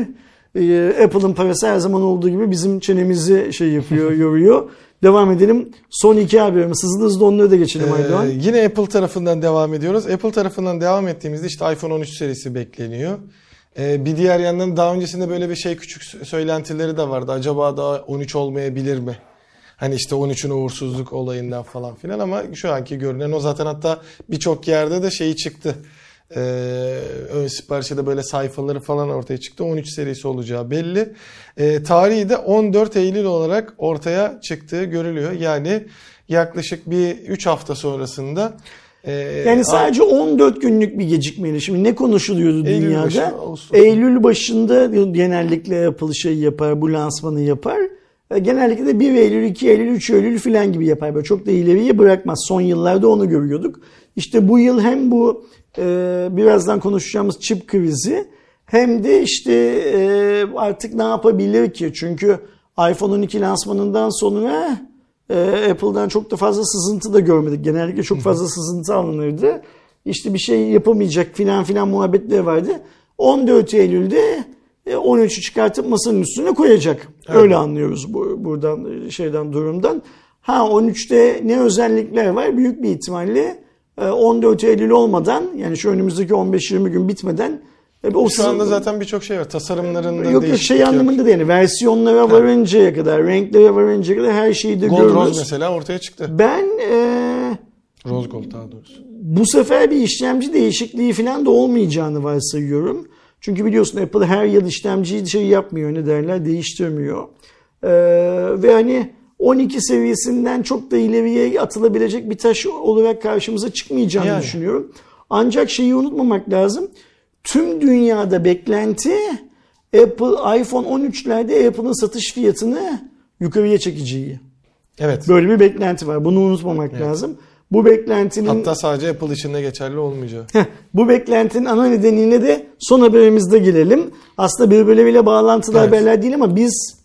Ee, Apple'ın parası her zaman olduğu gibi bizim çenemizi şey yapıyor, yoruyor. Devam edelim. Son iki haberimiz. Hızlı hızlı onları da geçelim Ee, Aydoğan. yine Apple tarafından devam ediyoruz. Apple tarafından devam ettiğimizde işte iPhone 13 serisi bekleniyor. Ee, bir diğer yandan daha öncesinde böyle bir şey küçük söylentileri de vardı. Acaba daha 13 olmayabilir mi? Hani işte 13'ün uğursuzluk olayından falan filan ama şu anki görünen o zaten hatta birçok yerde de şeyi çıktı. Ee, ön siparişte de böyle sayfaları falan ortaya çıktı. 13 serisi olacağı belli. Ee, tarihi de 14 Eylül olarak ortaya çıktığı görülüyor. Yani yaklaşık bir 3 hafta sonrasında e, Yani sadece 14 günlük bir gecikmeli. Şimdi ne konuşuluyordu Eylül dünyada? başı, Ağustos. Eylül başında genellikle Apple şey yapar, bu lansmanı yapar. E, Genellikle de 1 Eylül, 2 Eylül, 3 Eylül falan gibi yapar. Böyle çok da ileriye bırakmaz. Son yıllarda onu görüyorduk. İşte bu yıl hem bu e, birazdan konuşacağımız çip krizi hem de işte e, artık ne yapabilir ki? Çünkü iPhone 12 lansmanından sonra e, Apple'dan çok da fazla sızıntı da görmedik. Genellikle çok fazla sızıntı alınırdı. İşte bir şey yapamayacak filan filan muhabbetleri vardı. 14 Eylül'de e, 13'ü çıkartıp masanın üstüne koyacak. Öyle anlıyoruz bu, buradan şeyden durumdan. Ha 13'te ne özellikler var? Büyük bir ihtimalle e, 14 Eylül olmadan yani şu önümüzdeki 15-20 gün bitmeden e, o Şu anda zaten birçok şey var. Tasarımlarında Yok yok şey anlamında da yani versiyonlara varıncaya kadar, renklere varıncaya kadar her şeyi de Gold görürüz. Rose mesela ortaya çıktı. Ben e, Rose Gold daha doğrusu. bu sefer bir işlemci değişikliği falan da olmayacağını varsayıyorum. Çünkü biliyorsun Apple her yıl işlemciyi şey yapmıyor ne derler değiştirmiyor. Ee, ve hani 12 seviyesinden çok da ileriye atılabilecek bir taş olarak karşımıza çıkmayacağını Yani. düşünüyorum. Ancak şeyi unutmamak lazım. Tüm dünyada beklenti Apple iPhone 13'lerde Apple'ın satış fiyatını yukarıya çekeceği. Evet. Böyle bir beklenti var. Bunu unutmamak lazım. Bu beklentinin Hatta sadece Apple için de geçerli olmayacağı. Bu beklentinin ana nedeniyle de son haberimizde gelelim. Aslında birbirleriyle bağlantılı Evet. haberler değil ama biz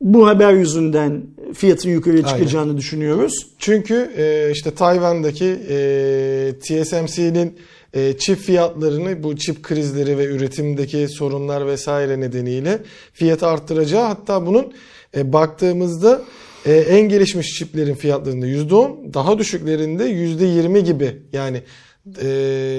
bu haber yüzünden fiyatın yukarıya çıkacağını düşünüyoruz. Çünkü e, işte Tayvan'daki e, TSMC'nin e, çip fiyatlarını bu çip krizleri ve üretimdeki sorunlar vesaire nedeniyle fiyatı arttıracağı hatta bunun e, baktığımızda e, en gelişmiş çiplerin fiyatlarında %10 daha düşüklerinde %20 gibi yani e,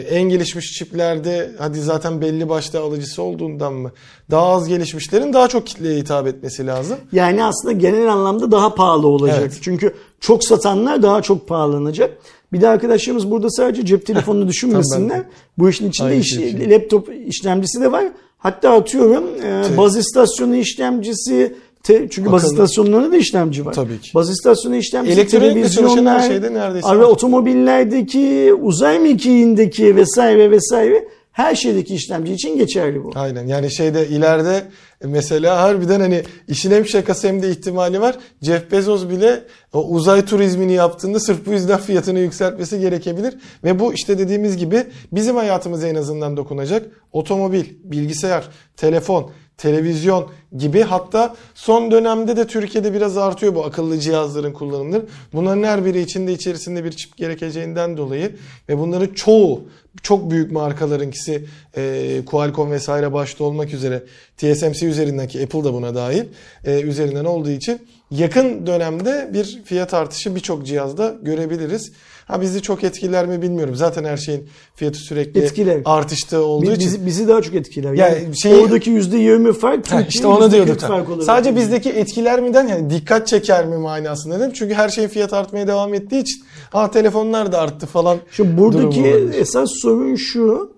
en gelişmiş çiplerde hadi zaten belli başta alıcısı olduğundan mı daha az gelişmişlerin daha çok kitleye hitap etmesi lazım. Yani aslında genel anlamda daha pahalı olacak. Evet. Çünkü çok satanlar daha çok pahalanacak. Bir de arkadaşlarımız burada sadece cep telefonunu düşünmesinler. Bu işin içinde Aynı iş, şey laptop işlemcisi de var. Hatta atıyorum e, baz istasyonu işlemcisi te- çünkü baz Akıllı. istasyonlarında da işlemci var. Tabii ki. Baz istasyonu işlemcisi, Elektronikle çalışan her televizyonlar, şeyde neredeyse ara otomobillerdeki, uzay mekiğindeki vesaire vesaire her şeydeki işlemci için geçerli bu. Aynen yani şeyde ileride mesela harbiden hani işin hem şakası hem de ihtimali var. Jeff Bezos bile o uzay turizmini yaptığında sırf bu yüzden fiyatını yükseltmesi gerekebilir. Ve bu işte dediğimiz gibi bizim hayatımıza en azından dokunacak. Otomobil, bilgisayar, telefon, televizyon gibi hatta son dönemde de Türkiye'de biraz artıyor bu akıllı cihazların kullanımları. Bunların her biri içinde içerisinde bir çip gerekeceğinden dolayı ve bunların çoğu çok büyük markalarınkisi e, Qualcomm vesaire başta olmak üzere TSMC üzerindeki Apple da buna dahil e, üzerinden olduğu için yakın dönemde bir fiyat artışı birçok cihazda görebiliriz. Ha bizi çok etkiler mi bilmiyorum. Zaten her şeyin fiyatı sürekli Etkiler. artışta olduğu Bi- için. Bizi, bizi daha çok etkiler. Yani Yani, şeyi- oradaki %20 fark Ha, Türkiye'ye işte %40 diyorduk. fark olarak. Sadece bizdeki etkiler miden yani dikkat çeker mi manasında dedim. Çünkü her şeyin fiyat artmaya devam ettiği için ha telefonlar da arttı falan. Şimdi buradaki esas sorun şu.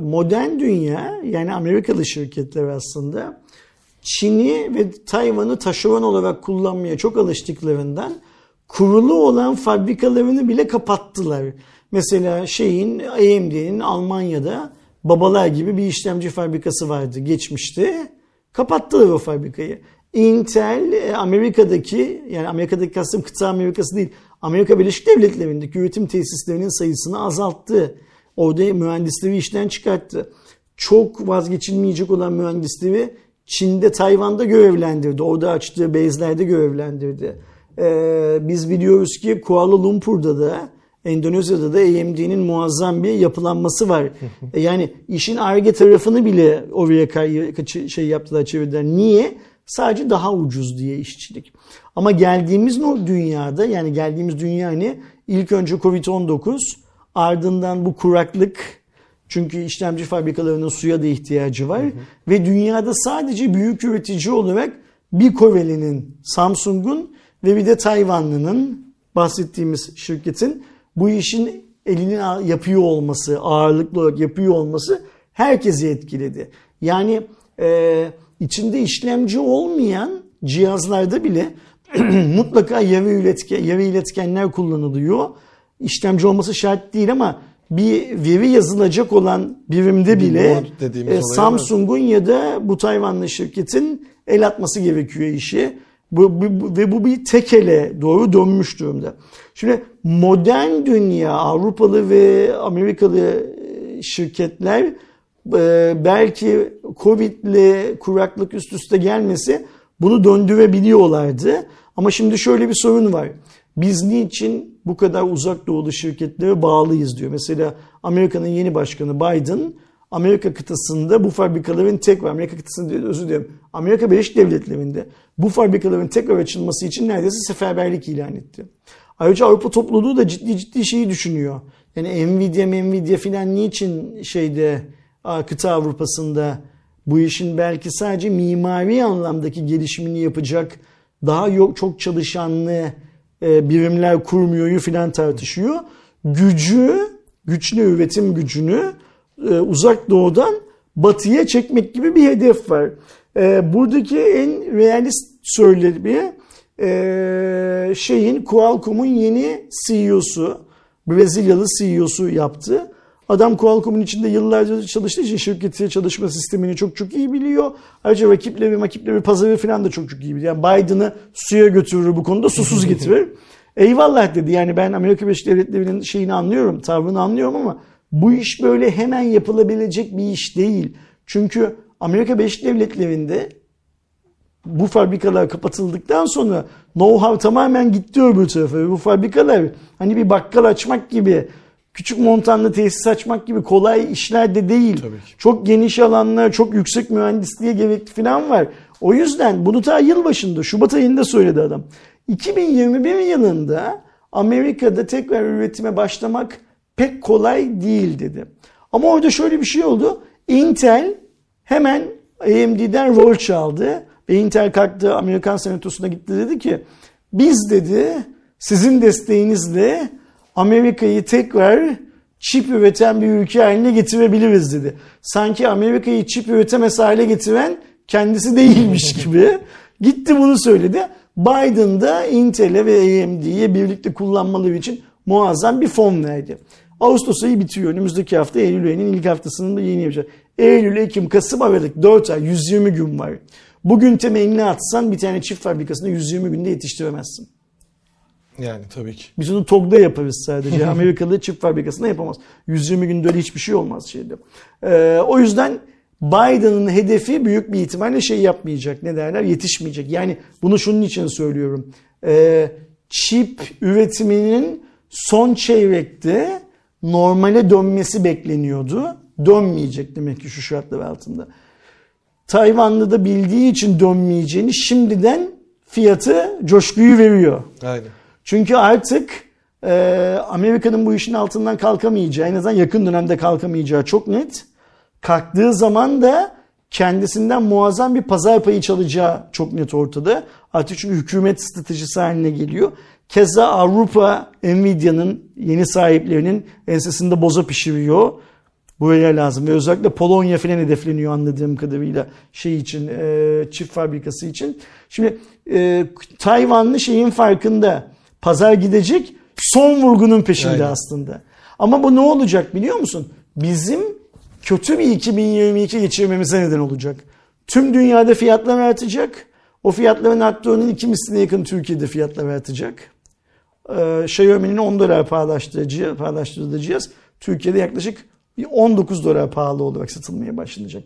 modern dünya yani Amerikalı şirketler aslında Çin'i ve Tayvan'ı taşeron olarak kullanmaya çok alıştıklarından kurulu olan fabrikalarını bile kapattılar. Mesela şeyin AMD'nin Almanya'da babalar gibi bir işlemci fabrikası vardı geçmişte. Kapattılar o fabrikayı. Intel e, Amerika'daki yani Amerika'daki kastım kıta Amerikası değil. Amerika Birleşik Devletleri'ndeki üretim tesislerinin sayısını azalttı. Orada mühendisleri işten çıkarttı. Çok vazgeçilmeyecek olan mühendisleri Çin'de, Tayvan'da görevlendirdi. Orada açtığı base'lerde görevlendirdi. Ee, biz biliyoruz ki Kuala Lumpur'da da Endonezya'da da AMD'nin muazzam bir yapılanması var. E yani işin arge tarafını bile oraya şey yaptılar çevirdiler. Niye? Sadece daha ucuz diye işçilik. Ama geldiğimiz o dünyada yani geldiğimiz dünya ne? İlk önce Covid-19 ardından bu kuraklık çünkü işlemci fabrikalarının suya da ihtiyacı var. Ve dünyada sadece büyük üretici olarak bir Koreli'nin, Samsung'un ve bir de Tayvanlı'nın bahsettiğimiz şirketin bu işin elini yapıyor olması, ağırlıklı olarak yapıyor olması herkesi etkiledi. Yani e, içinde işlemci olmayan cihazlarda bile mutlaka yarı, iletken, yarı iletkenler kullanılıyor. İşlemci olması şart değil ama bir veri yazılacak olan birimde bile e. Samsung'un ya da bu Tayvanlı şirketin el atması gerekiyor işi. Bu, bu- ve bu bir tekele doğru dönmüş durumda. Şimdi modern dünya Avrupalı ve Amerikalı e, şirketler e, belki Covid'le kuraklık üst üste gelmesi bunu döndürebiliyorlardı. Ama şimdi şöyle bir sorun var. Biz niçin bu kadar uzak doğulu şirketlere bağlıyız diyor. Mesela Amerika'nın yeni başkanı Biden Amerika kıtasında bu fabrikaların tekrar Amerika kıtasında değil, özür dilerim. Amerika Birleşik Devletleri'nde bu fabrikaların tekrar açılması için neredeyse seferberlik ilan etti. Ayrıca Avrupa topluluğu da ciddi ciddi şeyi düşünüyor. Yani Nvidia, Nvidia filan niçin şeyde kıta Avrupa'sında bu işin belki sadece mimari anlamdaki gelişimini yapacak daha yok çok çalışanlı e, birimler kurmuyoryu filan tartışıyor. Gücü, güçlü üretim gücünü e, uzak doğudan batıya çekmek gibi bir hedef var. E, buradaki en realist söylemi e, şeyin Qualcomm'un yeni CEO'su, Brezilyalı CEO'su yaptı. Adam Qualcomm'un içinde yıllarca çalıştığı için şirketi çalışma sistemini çok çok iyi biliyor. Ayrıca rakipleri, rakipleri, pazarı falan da çok çok iyi biliyor. Yani Biden'ı suya götürür bu konuda susuz getirir. Eyvallah dedi yani ben Amerika Birleşik Devletleri'nin şeyini anlıyorum, tavrını anlıyorum ama bu iş böyle hemen yapılabilecek bir iş değil. Çünkü Amerika Birleşik Devletleri'nde bu fabrikalar kapatıldıktan sonra know-how tamamen gitti öbür tarafa. Bu fabrikalar hani bir bakkal açmak gibi küçük montanlı tesis açmak gibi kolay işler de değil. Çok geniş alanlar, çok yüksek mühendisliğe gerekli falan var. O yüzden bunu ta yıl başında, Şubat ayında söyledi adam. 2021 yılında Amerika'da tekrar üretime başlamak pek kolay değil dedi. Ama orada şöyle bir şey oldu. Intel hemen AMD'den rol çaldı. Ve Intel kalktı Amerikan senatosuna gitti dedi ki biz dedi sizin desteğinizle Amerika'yı tekrar çip üreten bir ülke haline getirebiliriz dedi. Sanki Amerika'yı çip üretemez hale getiren kendisi değilmiş gibi. Gitti bunu söyledi. Biden da Intel'e ve AMD'ye birlikte kullanmaları için muazzam bir fon verdi. Ağustos ayı bitiyor. Önümüzdeki hafta Eylül ayının ilk haftasında yeni yapacak. Eylül, Ekim, Kasım, Aralık 4 ay 120 gün var. Bugün temelini atsan bir tane çift fabrikasını 120 günde yetiştiremezsin. Yani tabii ki. Biz onu TOG'da yaparız sadece. Amerikalı çift fabrikasında yapamaz. 120 günde öyle hiçbir şey olmaz şeyde. Ee, o yüzden Biden'ın hedefi büyük bir ihtimalle şey yapmayacak. Ne derler? Yetişmeyecek. Yani bunu şunun için söylüyorum. Ee, çip üretiminin son çeyrekte normale dönmesi bekleniyordu. Dönmeyecek demek ki şu şartlar altında. Tayvanlı da bildiği için dönmeyeceğini şimdiden fiyatı coşkuyu veriyor. Aynen. Çünkü artık e, Amerika'nın bu işin altından kalkamayacağı, en azından yakın dönemde kalkamayacağı çok net. Kalktığı zaman da kendisinden muazzam bir pazar payı çalacağı çok net ortada. Artık çünkü hükümet stratejisi haline geliyor. Keza Avrupa Nvidia'nın yeni sahiplerinin ensesinde boza pişiriyor. Buraya lazım ve özellikle Polonya falan hedefleniyor anladığım kadarıyla şey için e, çift fabrikası için. Şimdi e, Tayvanlı şeyin farkında pazar gidecek son vurgunun peşinde Aynen. aslında. Ama bu ne olacak biliyor musun? Bizim kötü bir 2022 geçirmemize neden olacak. Tüm dünyada fiyatlar artacak. O fiyatların arttığının iki misline yakın Türkiye'de fiyatlar artacak. Ee, Xiaomi'nin 10 dolar pahalaştırdığı, cihaz Türkiye'de yaklaşık 19 dolar pahalı olarak satılmaya başlanacak.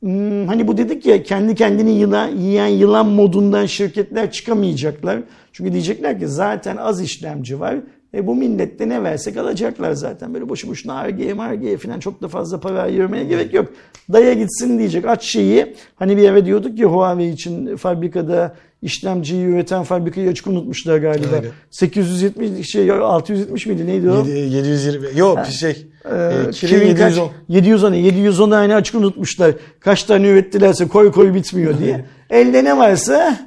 Hmm, hani bu dedik ya kendi kendini yılan, yiyen yılan modundan şirketler çıkamayacaklar. Çünkü diyecekler ki zaten az işlemci var. E bu millette ne versek alacaklar zaten. Böyle boşu boşuna argeye margeye falan çok da fazla para ayırmaya gerek yok. Daya gitsin diyecek. Aç şeyi. Hani bir eve diyorduk ya Huawei için fabrikada işlemciyi üreten fabrikayı açık unutmuşlar galiba. Öyle. 870 şey 670 miydi neydi o? 720 yok bir şey. Ee, Kirin 710. 710 710 aynı açık unutmuşlar. Kaç tane ürettilerse koy koy bitmiyor diye. Elde ne varsa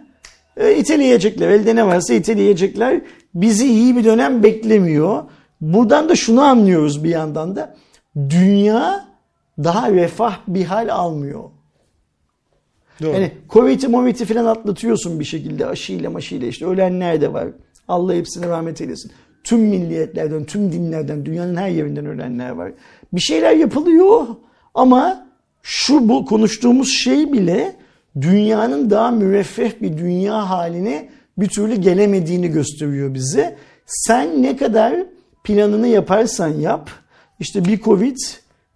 e, iteleyecekler. Elde ne varsa iteleyecekler. Bizi iyi bir dönem beklemiyor. Buradan da şunu anlıyoruz bir yandan da. Dünya daha refah bir hal almıyor. Doğru. Yani Covid'i Movid'i falan atlatıyorsun bir şekilde aşıyla maşıyla işte ölenler de var. Allah hepsine rahmet eylesin. Tüm milliyetlerden, tüm dinlerden, dünyanın her yerinden ölenler var. Bir şeyler yapılıyor ama şu bu konuştuğumuz şey bile dünyanın daha müreffeh bir dünya haline bir türlü gelemediğini gösteriyor bize. Sen ne kadar planını yaparsan yap, işte bir Covid,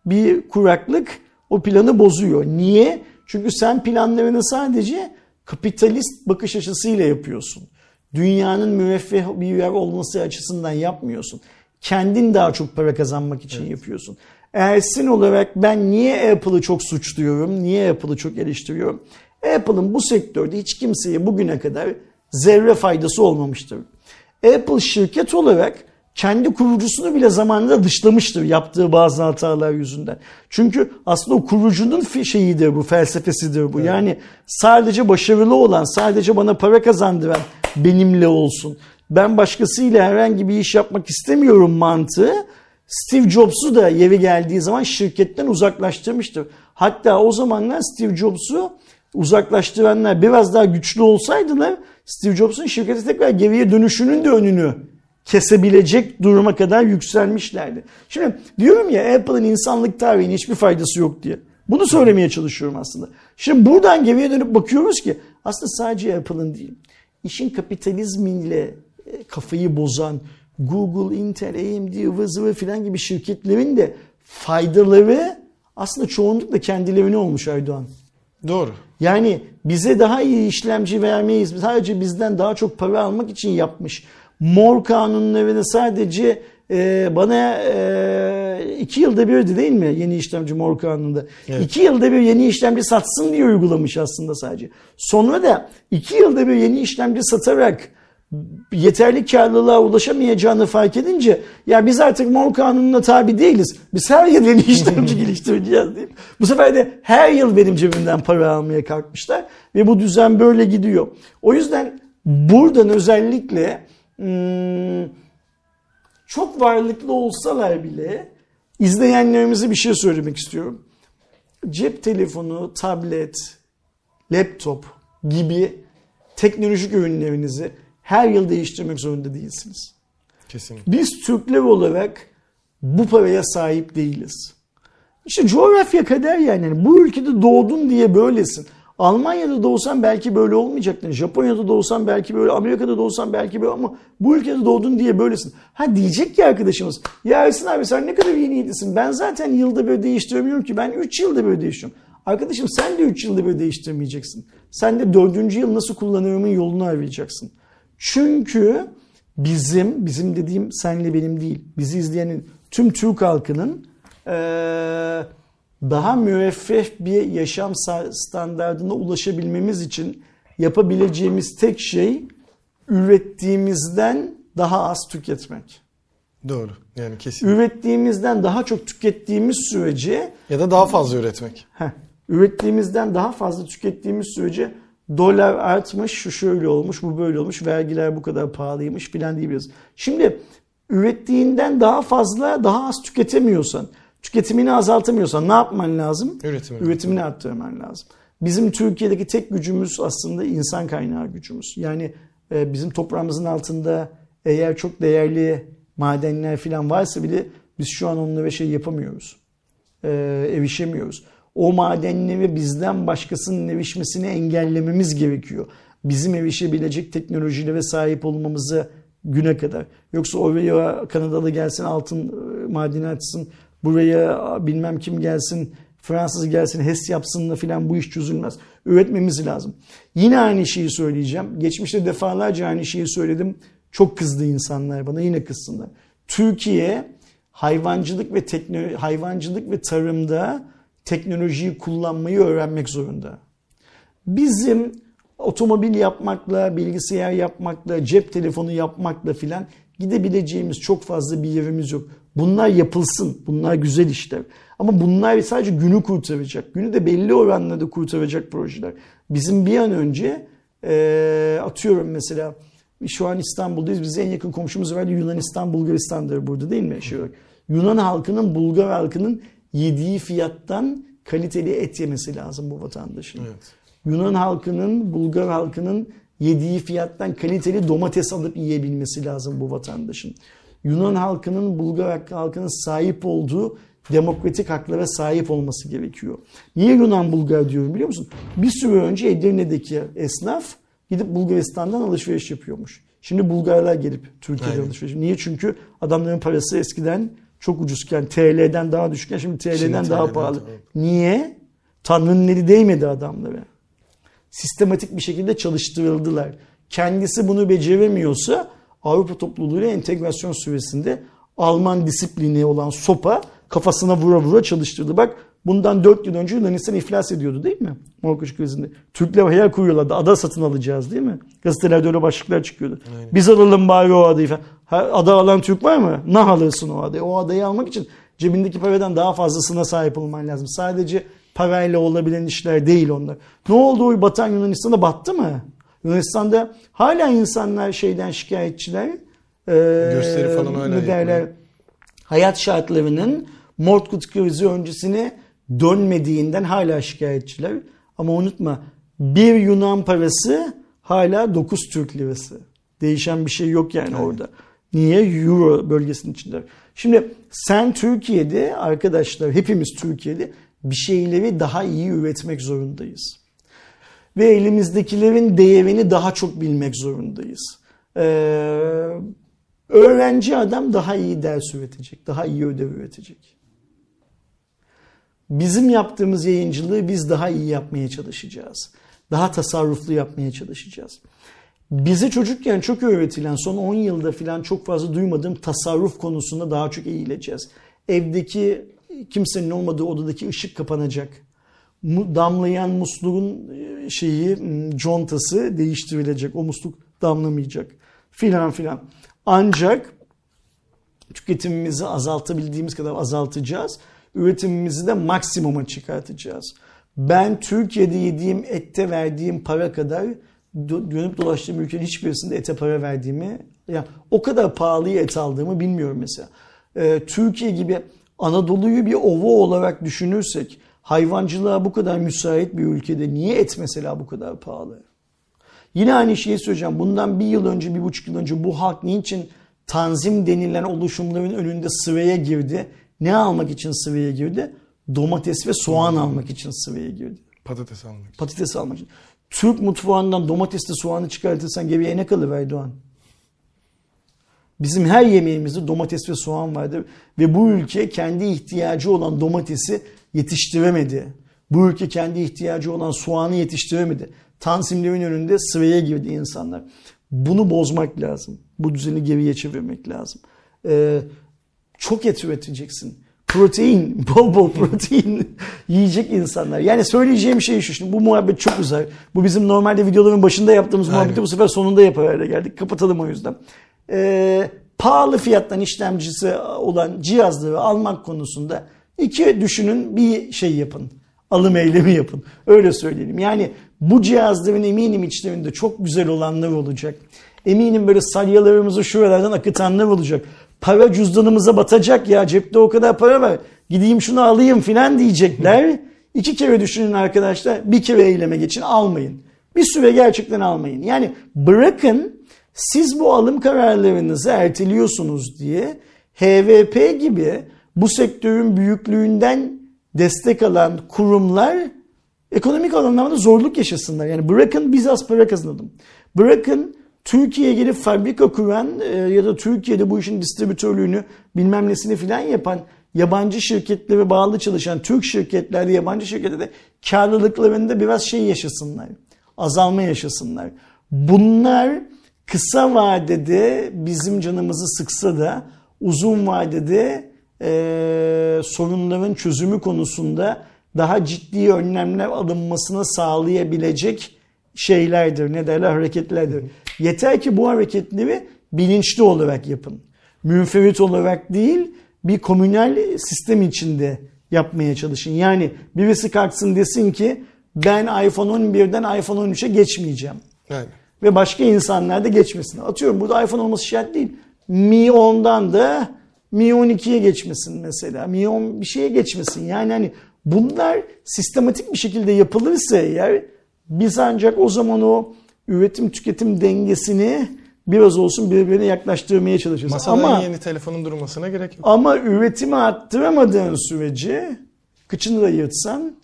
bir kuraklık o planı bozuyor. Niye? Çünkü sen planlarını sadece kapitalist bakış açısıyla yapıyorsun. dünyanın müreffeh bir yer olması açısından yapmıyorsun. Kendin daha çok para kazanmak için yapıyorsun. Ersin olarak ben niye Apple'ı çok suçluyorum? Niye Apple'ı çok eleştiriyorum? Apple'ın bu sektörde hiç kimseye bugüne kadar zerre faydası olmamıştır. Apple şirket olarak kendi kurucusunu bile zamanında dışlamıştır yaptığı bazı hatalar yüzünden. Çünkü aslında o kurucunun şeyidir bu, felsefesidir bu. Yani sadece başarılı olan, sadece bana para kazandıran benimle olsun. Ben başkasıyla herhangi bir iş yapmak istemiyorum mantığı. Steve Jobs'u da yeri geldiği zaman şirketten uzaklaştırmıştır. Hatta o zamanlar Steve Jobs'u uzaklaştıranlar biraz daha güçlü olsaydılar Steve Jobs'un şirkete tekrar geriye dönüşünün de önünü kesebilecek duruma kadar yükselmişlerdi. Şimdi diyorum ya Apple'ın insanlık tarihine hiçbir faydası yok diye. Bunu söylemeye çalışıyorum aslında. Şimdi buradan geriye dönüp bakıyoruz ki aslında sadece Apple'ın değil. İşin kapitalizmiyle e, kafayı bozan Google, Intel, AMD, ıvı zıvı filan gibi şirketlerin de faydaları aslında çoğunlukla kendilerine olmuş Erdoğan. Doğru. Yani bize daha iyi işlemci vermeyiz. Sadece bizden daha çok para almak için yapmış. Mor kanunlarını sadece e, bana e, iki yılda bir değil mi yeni işlemci mor kanununda? Evet. İki yılda bir yeni işlemci satsın diye uygulamış aslında sadece. Sonra da iki yılda bir yeni işlemci satarak yeterli karlılığa ulaşamayacağını fark edince ya biz artık mor kanununa tabi değiliz. Biz her yıl yeni işlemci geliştireceğiz deyip bu sefer de her yıl benim cebimden para almaya kalkmışlar ve bu düzen böyle gidiyor. O yüzden buradan özellikle çok varlıklı olsalar bile izleyenlerimize bir şey söylemek istiyorum. Cep telefonu, tablet, laptop gibi teknolojik ürünlerinizi her yıl değiştirmek zorunda değilsiniz. Kesinlikle. Biz Türkler olarak bu paraya sahip değiliz. İşte coğrafya kader yani. Yani Bu ülkede doğdun diye böylesin. Almanya'da doğsan belki böyle olmayacaktın. Japonya'da doğsan belki böyle, Amerika'da doğsan belki böyle ama bu ülkede doğdun diye böylesin. Ha diyecek ki arkadaşımız, ya Ersin abi sen ne kadar iyi niyetlisin. Ben zaten yılda böyle değiştiremiyorum ki. Ben 3 yılda böyle değiştiriyorum. Arkadaşım sen de 3 yılda böyle değiştirmeyeceksin. Sen de 4. yıl nasıl kullanırımın yolunu arayacaksın. Çünkü bizim, bizim dediğim senle benim değil, bizi izleyenin tüm Türk halkının eee, daha müreffeh bir yaşam standartına ulaşabilmemiz için yapabileceğimiz tek şey ürettiğimizden daha az tüketmek. Doğru. Yani kesin. Ürettiğimizden daha çok tükettiğimiz sürece Ya da daha fazla üretmek. Heh, ürettiğimizden daha fazla tükettiğimiz sürece dolar artmış, şu şöyle olmuş, bu böyle olmuş, vergiler bu kadar pahalıymış filan diyebiliriz. Şimdi ürettiğinden daha fazla, daha az tüketemiyorsan, tüketimini azaltamıyorsan ne yapman lazım? Üretimini. Üretimini arttırman lazım. Bizim Türkiye'deki tek gücümüz aslında insan kaynağı gücümüz. Yani e, bizim toprağımızın altında eğer çok değerli madenler filan varsa bile biz şu an onlara şey yapamıyoruz e, erişemiyoruz. O madenleri bizden başkasının erişmesini engellememiz gerekiyor. Bizim erişebilecek teknolojilere sahip olmamıza güne kadar. Yoksa oraya Kanadalı gelsin altın e, madeni açsın, buraya bilmem kim gelsin, Fransız gelsin HES yapsınla filan bu iş çözülmez. Üretmemiz lazım. Yine aynı şeyi söyleyeceğim. Geçmişte defalarca aynı şeyi söyledim. Çok kızdı insanlar bana yine kızsınlar. Türkiye hayvancılık ve teknoloji, hayvancılık ve tarımda teknolojiyi kullanmayı öğrenmek zorunda. Bizim otomobil yapmakla, bilgisayar yapmakla, cep telefonu yapmakla filan gidebileceğimiz çok fazla bir yerimiz yok. Bunlar yapılsın. Bunlar güzel işler. Ama bunlar sadece günü kurtaracak. Günü de belli oranlarda kurtaracak projeler. Bizim bir an önce eee, atıyorum mesela şu an İstanbul'dayız. Bize en yakın komşumuz var Yunanistan, Bulgaristan'dır burada değil mi? Şey. Yunan halkının, Bulgar halkının yediği fiyattan kaliteli et yemesi lazım bu vatandaşın. Evet. Yunan halkının, Bulgar halkının yediği fiyattan kaliteli domates alıp yiyebilmesi lazım bu vatandaşın. Yunan halkının, Bulgar halkının sahip olduğu demokratik haklara sahip olması gerekiyor. Niye Yunan Bulgar diyorum biliyor musun? Bir süre önce Edirne'deki esnaf gidip Bulgaristan'dan alışveriş yapıyormuş. Şimdi Bulgarlar gelip Türkiye'de alışveriş. Niye? Çünkü adamların parası eskiden çok ucuzken TL'den daha düşükken şimdi TL'den Şimdi daha TL'den pahalı. tabii. Niye? Tanrı'nın eli değmedi adamlara. Sistematik bir şekilde çalıştırıldılar. kendisi bunu beceremiyorsa Avrupa topluluğuyla entegrasyon süresinde Alman disiplini olan sopa kafasına vura vura çalıştırdı. Bak bundan 4 yıl önce Yunanistan iflas ediyordu değil mi? Morkoç krizinde. Türkler hayal kuruyorlardı. Ada satın alacağız değil mi? Gazetelerde öyle başlıklar çıkıyordu. Aynen. Biz alalım bari o adayı falan. Ha, ada alan Türk var mı? Nah alırsın o adayı. O adayı almak için cebindeki paradan daha fazlasına sahip olman lazım. Sadece parayla olabilen işler değil onlar. Ne oldu o batan Yunanistan'da battı mı? Yunanistan'da hala insanlar şeyden şikayetçiler. Ee, Gösteri falan ne derler? yapıyor. Hayat şartlarının Mortkut krizi öncesine dönmediğinden hala şikayetçiler. Ama unutma bir Yunan parası hala 9 Türk lirası. Değişen bir şey yok yani orada. Niye? Euro bölgesinin içinde. Şimdi sen Türkiye'de arkadaşlar hepimiz Türkiye'de bir şeyleri daha iyi üretmek zorundayız. Ve elimizdekilerin değerini daha çok bilmek zorundayız. Ee, öğrenci adam daha iyi ders üretecek, daha iyi ödev üretecek. Bizim yaptığımız yayıncılığı biz daha iyi yapmaya çalışacağız. Daha tasarruflu yapmaya çalışacağız. Bize çocukken çok öğretilen son 10 yılda falan çok fazla duymadığım tasarruf konusunda daha çok eğileceğiz. Evdeki kimsenin olmadığı odadaki ışık kapanacak. Damlayan musluğun e, şeyi contası değiştirilecek. O musluk damlamayacak filan filan. Ancak tüketimimizi azaltabildiğimiz kadar azaltacağız. Üretimimizi de maksimuma çıkartacağız. Ben Türkiye'de yediğim ette verdiğim para kadar dö- dönüp dolaştığım ülkenin hiçbirisinde ete para verdiğimi, yani o kadar pahalıya et aldığımı bilmiyorum mesela. Ee, Türkiye gibi Anadolu'yu bir ova olarak düşünürsek hayvancılığa bu kadar müsait bir ülkede niye et mesela bu kadar pahalı? Yine aynı şeyi söyleyeceğim. Bundan bir yıl önce, bir buçuk yıl önce bu halk niçin tanzim denilen oluşumların önünde sıraya girdi? Ne almak için sıraya girdi? Domates ve soğan almak için sıraya girdi. Patates almak için. Patates almak için. Türk mutfağından domatesli soğanı çıkartırsan geriye ne kalıver Erdoğan? Bizim her yemeğimizde domates ve soğan vardır. Ve bu ülke kendi ihtiyacı olan domatesi yetiştiremedi. Bu ülke kendi ihtiyacı olan soğanı yetiştiremedi. Tansimlerin önünde sıraya girdi insanlar. Bunu bozmak lazım. Bu düzeni geriye çevirmek lazım. Ee, çok et üreteceksin. Protein, bol bol protein yiyecek insanlar. Yani söyleyeceğim şey şu. Şimdi bu muhabbet çok uzar. Bu bizim normalde videoların başında yaptığımız Aynen. muhabbeti bu sefer sonunda yapar hale geldik. Kapatalım o yüzden. Ee, pahalı fiyattan işlemcisi olan cihazları almak konusunda iki düşünün bir şey yapın. Alım eylemi yapın. Öyle söyleyelim. Yani bu cihazların eminim içlerinde çok güzel olanlar olacak. Eminim böyle salyalarımızı şuralardan akıtanlar olacak. Para cüzdanımıza batacak ya cepte o kadar para var. Gideyim şunu alayım filan diyecekler. İki kere düşünün arkadaşlar. Bir kere eyleme geçin almayın. Bir süre gerçekten almayın. Yani bırakın siz bu alım kararlarınızı erteliyorsunuz diye HVP gibi bu sektörün büyüklüğünden destek alan kurumlar ekonomik alanlarda zorluk yaşasınlar. Yani bırakın biz az para kazanalım. Bırakın Türkiye'ye gelip fabrika kuran e, ya da Türkiye'de bu işin distribütörlüğünü bilmem nesini filan yapan yabancı şirketlere bağlı çalışan Türk şirketlerde yabancı şirketlerde karlılıklarında biraz şey yaşasınlar. Azalma yaşasınlar. Bunlar kısa vadede bizim canımızı sıksa da uzun vadede e, sorunların çözümü konusunda daha ciddi önlemler alınmasını sağlayabilecek şeylerdir. Ne derler? Hareketlerdir. Yeter ki bu hareketleri bilinçli olarak yapın. Münferit olarak değil bir komünel sistem içinde yapmaya çalışın. Yani birisi kalksın desin ki ben iPhone 11'den iPhone 13'e geçmeyeceğim. Aynen. Ve başka insanlar da geçmesin. Atıyorum burada iPhone olması şart değil. Mi 10'dan da Mi 12'ye geçmesin mesela. Mi 10 bir şeye geçmesin. Yani hani bunlar sistematik bir şekilde yapılırsa eğer biz ancak o zaman o üretim tüketim dengesini biraz olsun birbirine yaklaştırmaya çalışırız. Masada Ama yeni telefonun durmasına gerek yok. ama üretimi arttıramadığın sürece kıçını da yırtsan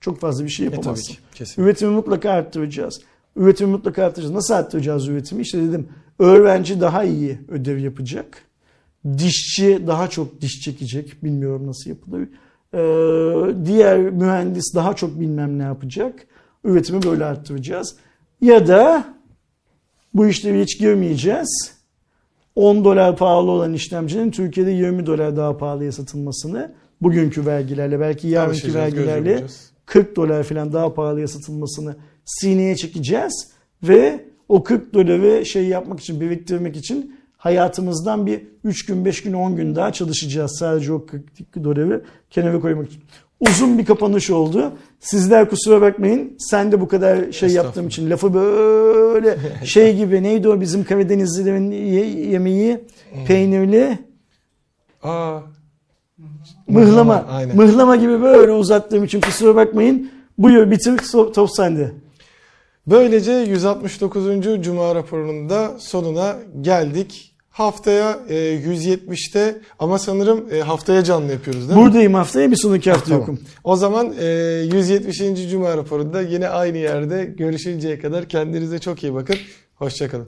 çok fazla bir şey E, tabii yapamazsın. ki. Kesin. Üretimi mutlaka arttıracağız. Üretimi mutlaka arttıracağız. Nasıl arttıracağız üretimi? İşte dedim öğrenci daha iyi ödev yapacak. Dişçi daha çok diş çekecek. Bilmiyorum nasıl yapılır. Ee, diğer mühendis daha çok bilmem ne yapacak. Üretimi böyle arttıracağız. Ya da Bu işlere hiç girmeyeceğiz. 10 dolar pahalı olan işlemcinin Türkiye'de 20 dolar daha pahalıya satılmasını bugünkü vergilerle belki yarınki vergilerle yumacağız. 40 dolar falan daha pahalıya satılmasını sineye çekeceğiz ve o 40 doları şey yapmak için biriktirmek için hayatımızdan bir 3 gün 5 gün 10 gün daha çalışacağız sadece o 40 doları kenara koymak için. Uzun bir kapanış oldu. Sizler kusura bakmayın. Sen de bu kadar şey yaptığım için lafı böyle şey gibi neydi o bizim Karadenizlilerin ye- yemeği peynirli Aa, mıhlama. aynen. Mıhlama gibi böyle uzattığım için kusura bakmayın. Buyur bitir top sende. Böylece 169. Cuma raporunun da sonuna geldik. Haftaya e, 170'te ama sanırım e, haftaya canlı yapıyoruz değil mi? Buradayım haftaya bir sonraki hafta Tamam. yokum. O zaman e, 170. Cuma raporunda yine aynı yerde görüşünceye kadar kendinize çok iyi bakın. Hoşçakalın.